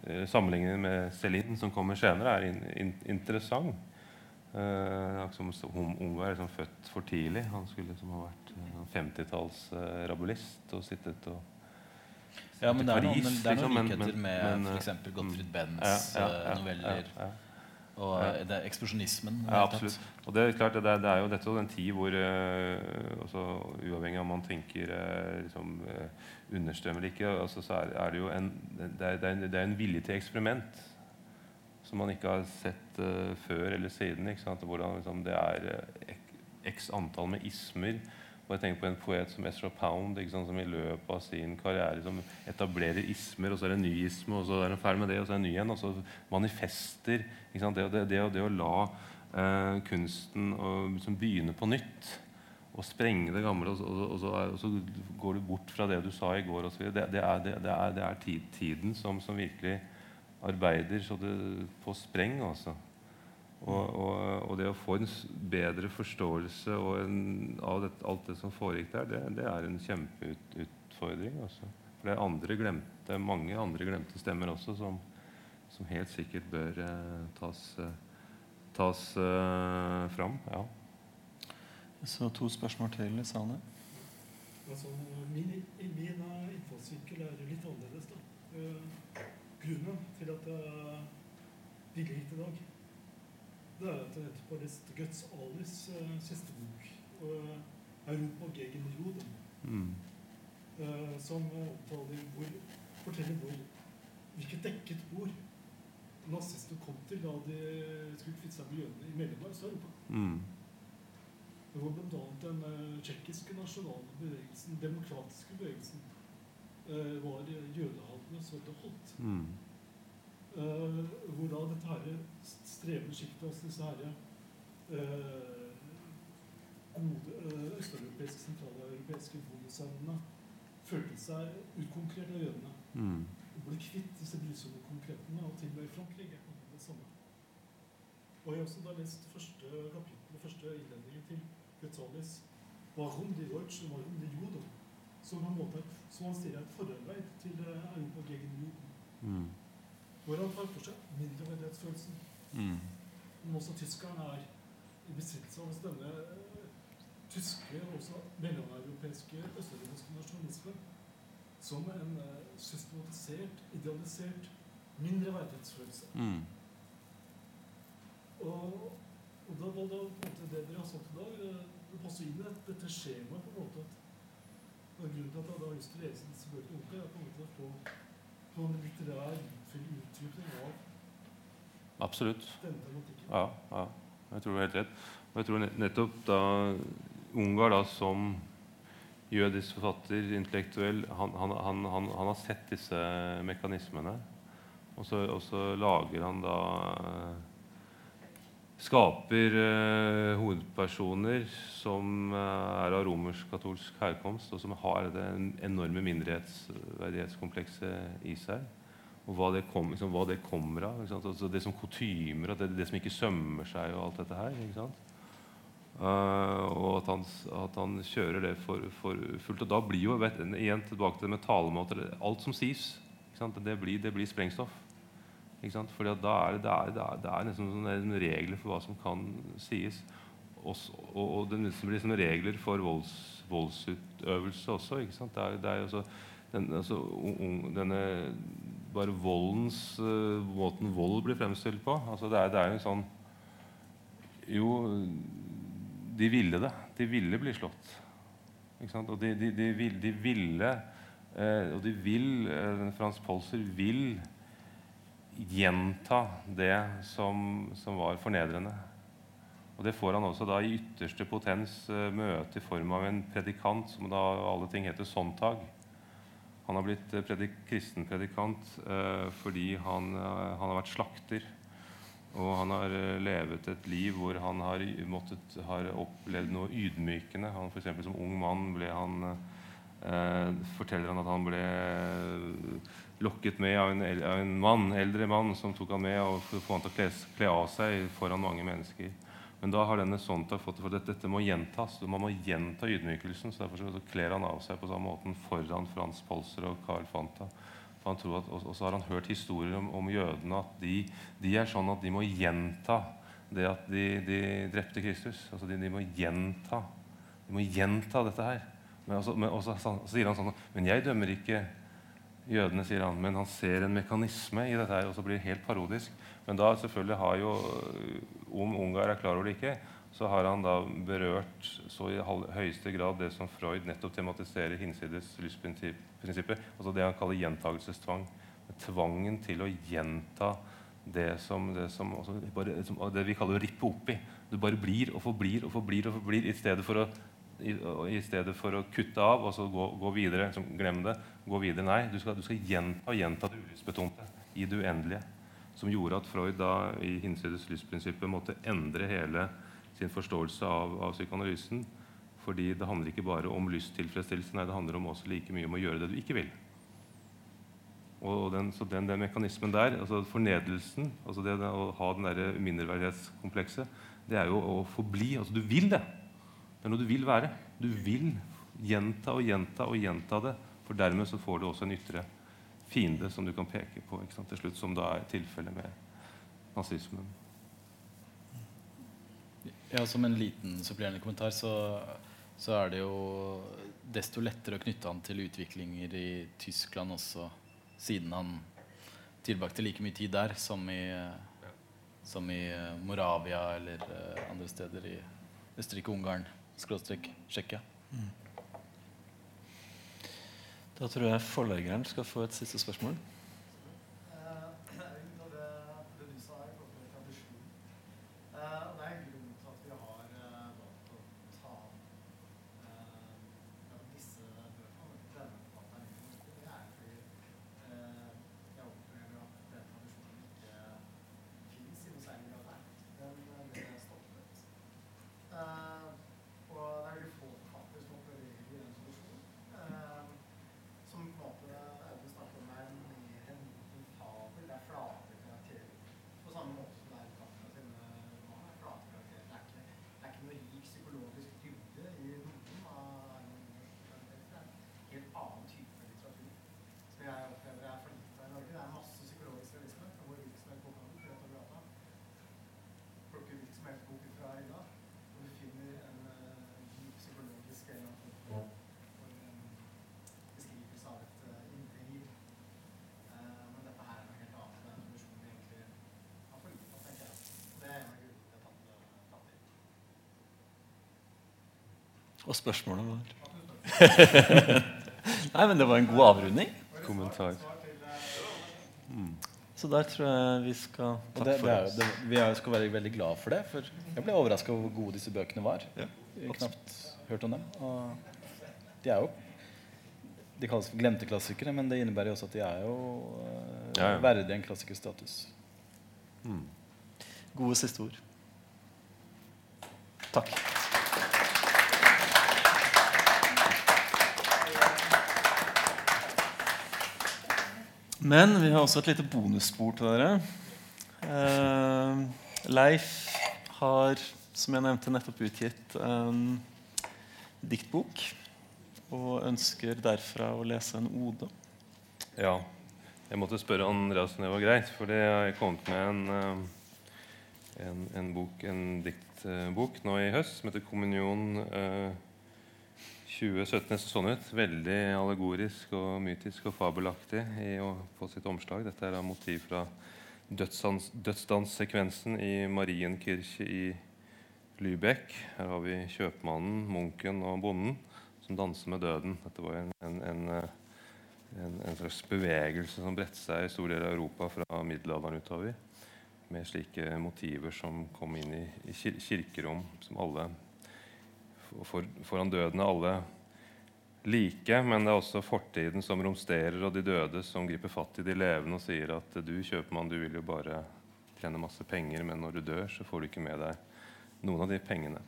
eh, Sammenligningen med Celine, som kommer senere, er in, in, interessant. Eh, som om Ungar er liksom født for tidlig. Han skulle liksom ha vært uh, 50-talls uh, rabulist og sittet og Ja, men det er noen, Paris, det er noen liksom, likheter med f.eks. eh, Gottfried Bens Ja, ja, eh, ja, noveller. Og Ja. det er eksplosjonismen. Ja, absolutt. Og det er klart, det er, det er jo dette en tid hvor uh, også, Uavhengig av om man tenker uh, liksom, uh, understrøm eller ikke, altså, så er, er det jo en, det er, en, en vilje til eksperiment som man ikke har sett før eller siden. Ikke sant? Hvordan liksom, det er x antall med ismer. Og jeg tenker på en poet som Ezra Pound, sant, som i løpet av sin karriere som etablerer ismer, og så er det en ny isme, og så er han ferdig med det, og så er det en ny igjen. Og så manifester. Sant? Det, det, det, det å la eh, kunsten og, liksom begynne på nytt og sprenge det gamle, og og, og, så og så går du bort fra det du sa i går osv. Det, det er, det, det er, er tid, tiden som, som virkelig arbeider så det, på spreng. Altså. Og, og, og det å få en bedre forståelse og en, av det, alt det som foregikk der, det, det er en kjempeutfordring. Altså. For det er andre glemte, mange andre glemte stemmer også som, som helt sikkert bør eh, tas, eh, tas eh, fram. Ja. Så to spørsmål til i salen. Altså, min, i- min eh, innfallsvinkel er litt annerledes. da. Eh, grunnen til at jeg ville hit i dag, det er at jeg nettopp har lest Guts Alis uh, siste bok, uh, 'Europa gegen Juden', Mm. uh, som omtaler hvor, forteller hvor, hvilket dekket bord nazistene kom til da de skulle kvitte seg med jødene i Mellom- Øst-Europa. Mm. Hvor bl.a. den uh, tsjekkiske nasjonale bevegelsen, demokratiske bevegelsen, uh, var jødehatende så det holdt. Mm. Eh, hvor da dette herre strevende sjiktet, hos disse herre uh, gode uh, østeuropeiske, sentraleuropeiske bondesønnene, følte seg utkonkurrert av jødene. Mm. Og ble kvitt disse brysomme konkretene, og til og med i Frankrike det samme. Og jeg har også da lest første kapittel, første innledningen til Gutalis, Warum die Deutschen, warum die Juden, som måte som han sier er et forarbeid til eh, Europa gegen Juden. Mm. Hvor han tar for seg mindreverdighetsfølelsen. Mm. Men også tyskerne er i besittelse av denne eh, tyske og også mellomeuropeiske østeuropeiske nasjonalisme som en eh, systematisert, idealisert mindreverdighetsfølelse. Mm. Og, og da var det på en måte det dere har sagt i dag, eh, det passer inn i dette skjemaet på en måte at Grunnen til at jeg da har lyst til å lese disse bøkene ordentlig, er på en måte å få, få en litterær utdypning av Absolutt. denne tematikken. Ja, ja. Jeg tror du har helt rett. Og jeg tror nettopp da Ungar da som jødisk forfatter, intellektuell, han, han, han, han, han har sett disse mekanismene. Og så, lager han da Skaper eh, hovedpersoner som eh, er av romersk-katolsk herkomst, og som har det enorme mindreverdighetskomplekset i seg og hva det, kom, liksom, hva det kommer av. Altså det som kutymer, det, det som ikke sømmer seg, og alt dette her. Eh, og at han, at han kjører det for, for fullt. Og da blir jo vet, igjen tilbake til det med talemåter Alt som sies? Det, blir, det blir sprengstoff. Ikke sant? Fordi da er det, er, det, er, det er nesten sånne regler for hva som kan sies. Og, og, og det blir sånne regler for volds, voldsutøvelse også. Ikke sant? Det er, det er også, den, altså, ung- denne bare voldens uh, Måten vold blir fremstilt på. Altså, det, er, det er jo en sånn Jo, de ville det. De ville bli slått. Ikke sant? Og de, de, de, vil, de ville uh, Og de vil uh, Frans Polser vil gjenta det som, som var fornedrende. Og Det får han også da i ytterste potens eh, møte i form av en predikant som da alle ting heter Sontag. Han har blitt eh, predik kristen predikant eh, fordi han, eh, han har vært slakter. Og han har levet et liv hvor han har, måttet, har opplevd noe ydmykende. Han for Som ung mann ble han eh, forteller han at han ble lokket med av en, av en mann, eldre mann som tok han med og få han til å kle, kle av seg foran mange mennesker. Men da har denne Sonta fått det for at dette må gjentas. Man må gjenta ydmykelsen. så Derfor så kler han av seg på samme måten foran Frans Polser og Carl Fanta. At, og, så har han hørt historier om, om jødene at de, de er sånn at de må gjenta det at de, de drepte Kristus. Altså de, de må gjenta De må gjenta dette her. Men, også, men også, så, så sier han sånn Men jeg dømmer ikke jødene, sier han. Men han ser en mekanisme i dette her, og så blir det helt parodisk. Men da selvfølgelig har jo Om Ungar er klar over det ikke, så har han da berørt så i høyeste grad det som Freud nettopp tematiserer hinsides lystprinsippet, altså det han kaller gjentagelsestvang. Tvangen til å gjenta det som, det som, altså bare, som det vi kaller å rippe opp i. Du bare blir og forblir og forblir og forblir i stedet for å, i, stedet for å kutte av og så gå, gå videre. Liksom, glem det. Gå videre. Nei, du skal, du skal gjenta og gjenta det ulystbetonte i det uendelige. Som gjorde at Freud da i hinsides lystprinsippet måtte endre hele sin forståelse av, av psykoanalysen. Fordi det handler ikke bare om lysttilfredsstillelse, nei, det handler om også like mye om å gjøre det du ikke vil. Og den, så den, den mekanismen der, altså fornedelsen, altså det, det å ha den der mindreverdighetskomplekset, det er jo å forbli. Altså du vil det. Det er noe du vil være. Du vil gjenta og gjenta og gjenta det. For dermed så får du også en ytre fiende som du kan peke på ikke sant, til slutt, som da er tilfellet med nazismen. Ja, Som en liten supplerende kommentar så så er det jo desto lettere å knytte han til utviklinger i Tyskland også, siden han tilbrakte like mye tid der som i, som i Moravia eller eh, andre steder i Østerrike-Ungarn, skråstrek Tsjekkia. Da tror jeg forleggeren skal få et siste spørsmål. Eh, det er jo det, det du sa i forhold til tradisjon. Eh, og det er en grunn til at vi har eh, valgt å ta eh, ja, disse bøkene og denne forfatteren inn i boken. Det er fordi eh, jeg opplever at den tradisjonen ikke fins i noe særlig grad her. Den eh, ble stoppet. Eh, og det er veldig få forfattere som opererer i den tradisjonen. Eh, som på en måte Audun snakker om er mer en liten fabel. Det er flate karakterer. På samme måte som det er i Kafka sine romaner. er flate karakterer. Det er ikke, det er ikke noe rik psykologisk dybde i noen av Erlend Møllers karakterer. Det er en helt annen type litteratur som jeg opplever er for lite av i Norge. Det er masse psykologisk realisme. Det kan gå hvilken som helst bokhandel rett over gata. Plukke hvilken som helst bok ut fra hylla. Og du finner en uh, dyp psykologisk eller annen form for for, um, beskrivelse av et uh, indre liv. Eh, men dette her er noe helt annet. Det er en tradisjon vi egentlig har for lite av, tenker jeg. Og det er en av grunnene til at jeg har tatt, uh, tatt det. Og spørsmålet var [laughs] Nei, men det var en god avrunding. Kommentar. Så der tror jeg vi skal takke det, for det er, oss. det, vi er, skal være veldig glad for det, for jeg ble overraska over hvor gode disse bøkene var. Ja, Jeg har knapt hørt om dem. Og de er jo De kalles for glemte klassikere, men det innebærer jo også at de er jo eh, Ja, ja. verdig en klassikerstatus. Gode siste ord. Takk. Men vi har også et lite bonusspor til dere. Eh, Leif har, som jeg nevnte, nettopp utgitt en diktbok. Og ønsker derfra å lese en ode. Ja. Jeg måtte spørre Andreas om det var greit, for det har jeg kommet med en, eh, en, en bok, en diktbok nå i høst som heter 'Kommunion eh, 2017'. så sånn ut. Veldig allegorisk og mytisk og fabelaktig i, å- på sitt omslag. Dette er da motiv fra dødsdans, dødsdanssekvensen i Marienkirche i Lübeck. Her har vi kjøpmannen, munken og bonden som danser med døden. Dette var en, en, en eh, en, en slags bevegelse som bredte seg i stor del av Europa fra middelalderen utover. Med slike motiver som kom inn i, i kir kirkerom, som alle for, for, foran døden er alle like. Men det er også fortiden som romsterer, og de døde som griper fatt i de levende og sier at du kjøpmann, du vil jo bare tjene masse penger, men når du dør, så får du ikke med deg noen av de pengene.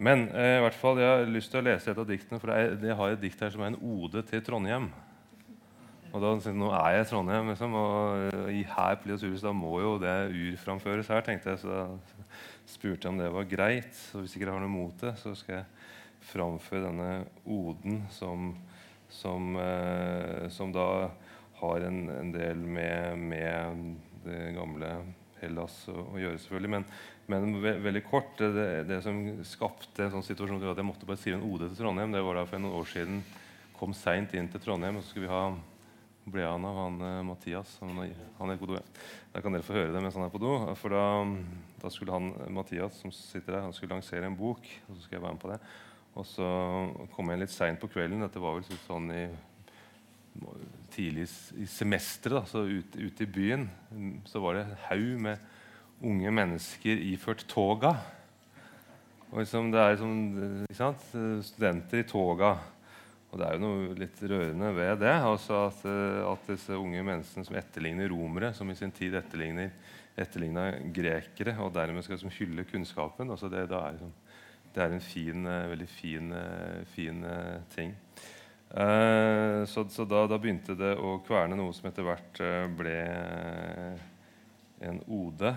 Men eh, i hvert fall, jeg har lyst til å lese et av diktene, for jeg har et dikt her som er en ode til Trondheim. Og da tenkte jeg, Nå er jeg i Trondheim, liksom, og øh, i her på Liasurus, da må jo det urframføres her. tenkte jeg, Så spurte jeg om det var greit. Så hvis ikke dere har noe mot det, så skal jeg framføre denne oden som, som, eh, som da har en, en del med, med det gamle Hellas å, å gjøre, selvfølgelig. Men, men ve veldig kort. Det, det, som skapte en sånn situasjon at jeg måtte bare skrive en ode til Trondheim, det var da for noen år siden kom seint inn til Trondheim, og så skulle vi ha ble han av han eh, Mathias. Han, han er på do. Da kan dere få høre det mens han er på do. For da, da skulle han Mathias som sitter der, han skulle lansere en bok. Og så skulle jeg være med på det. Og så kom jeg litt seint på kvelden. Dette var vel sånn i tidlig i semesteret, da, så ute, ute i byen, så var det en haug med unge mennesker iført toga. Og liksom, det er sant? Studenter i toga. Og det er jo noe litt rørende ved det. Altså at, at disse unge menneskene som etterligner romere, som i sin tid etterligner grekere, og dermed skal liksom hylle kunnskapen altså det, det, er liksom, det er en fin, eh, veldig fin, eh, fin eh, ting. Så så da, da begynte det å kverne noe som etter hvert ble en ode.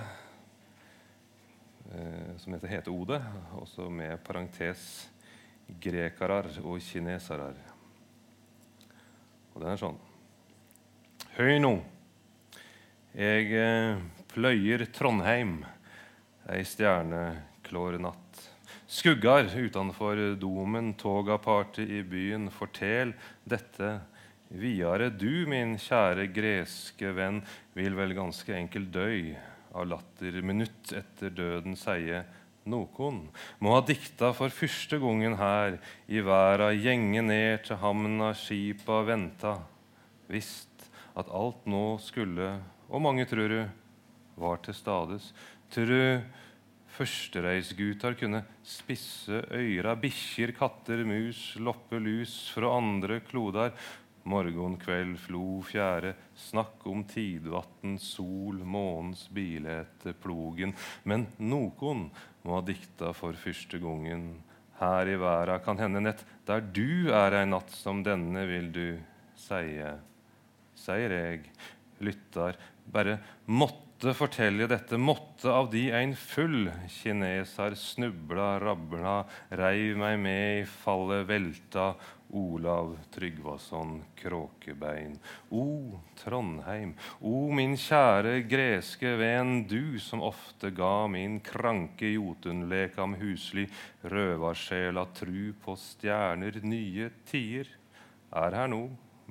som heter heteode, også med parentes grekarar og kinesarar. Og den er sånn. Høy nå. Jeg pløyer Trondheim ei stjerneklår natt. Skuggar utenfor domen, togaparty i byen. Fortel dette vidare. Du, min kjære greske venn, vil vel ganske enkelt døy av latter minutt etter døden, sier nokon. Må ha dikta for første gongen her i verda, gjenge ned til hamna, skipa venta. Visst at alt nå skulle, og mange tror du, var til stades. Tror du førstereisgutar kunne spisse øyra, bikkjer, katter, mus, loppe lus fra andre klodar, Morgen, kveld, flo, fjære, snakk om tidvatn, sol, månens bilete, plogen. Men nokon må ha dikta for første gongen her i verda, kan hende nett der du er ei natt som denne, vil du seie. Seier eg, lyttar, bare måtte fortelle dette, måtte av de ein full kineser snubla, rabla, reiv meg med i fallet, velta, Olav Tryggvason Kråkebein. O Trondheim, o min kjære greske venn, du som ofte ga min kranke jotunlekam huslig røvarsjela tru på stjerner, nye tider. Er her nå,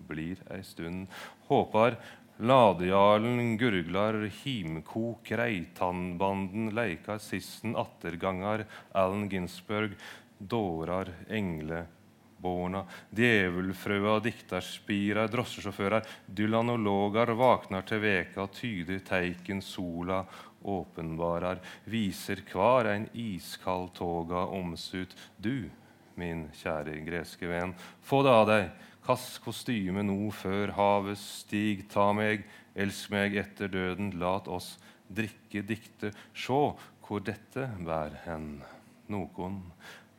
blir ei stund. Håpar Ladejarlen gurglar, himkok, reitannbanden leikar sissen attergangar, Allen Ginsberg dårar engleborna, djevelfrøa, diktarspira, drosjesjåførar, dylanologar vaknar til veka, tyder teiken sola åpenbarar, viser kvar en iskald toga omsut. Du, min kjære greske venn, få det av deg, kast kostyme nå før havet stig, ta meg, elsk meg etter døden, lat oss drikke, dikte, sjå hvor dette bær hen. Nokon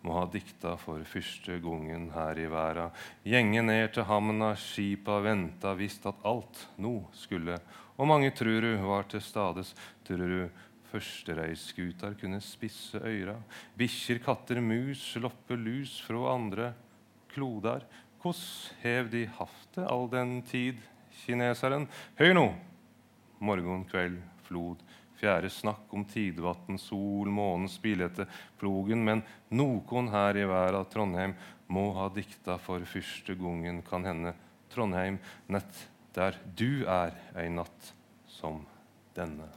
må ha dikta for første gongen her i verda. Gjenge ned til hamna, skipa venta, visst at alt nå skulle. Og mange trur du var til stades, trur du førstereisskutar kunne spisse øyra. Bikkjer, katter, mus, loppe lus fra andre klodar. Koss hev de haft det all den tid, kineseren? Høy nå! Morgen, kveld, flod Fjerde snakk om tidvatn, sol, månens bilete, plogen. Men nokon her i verda, Trondheim, må ha dikta for første gongen, kan hende. Trondheim, nett der du er ei natt som denne.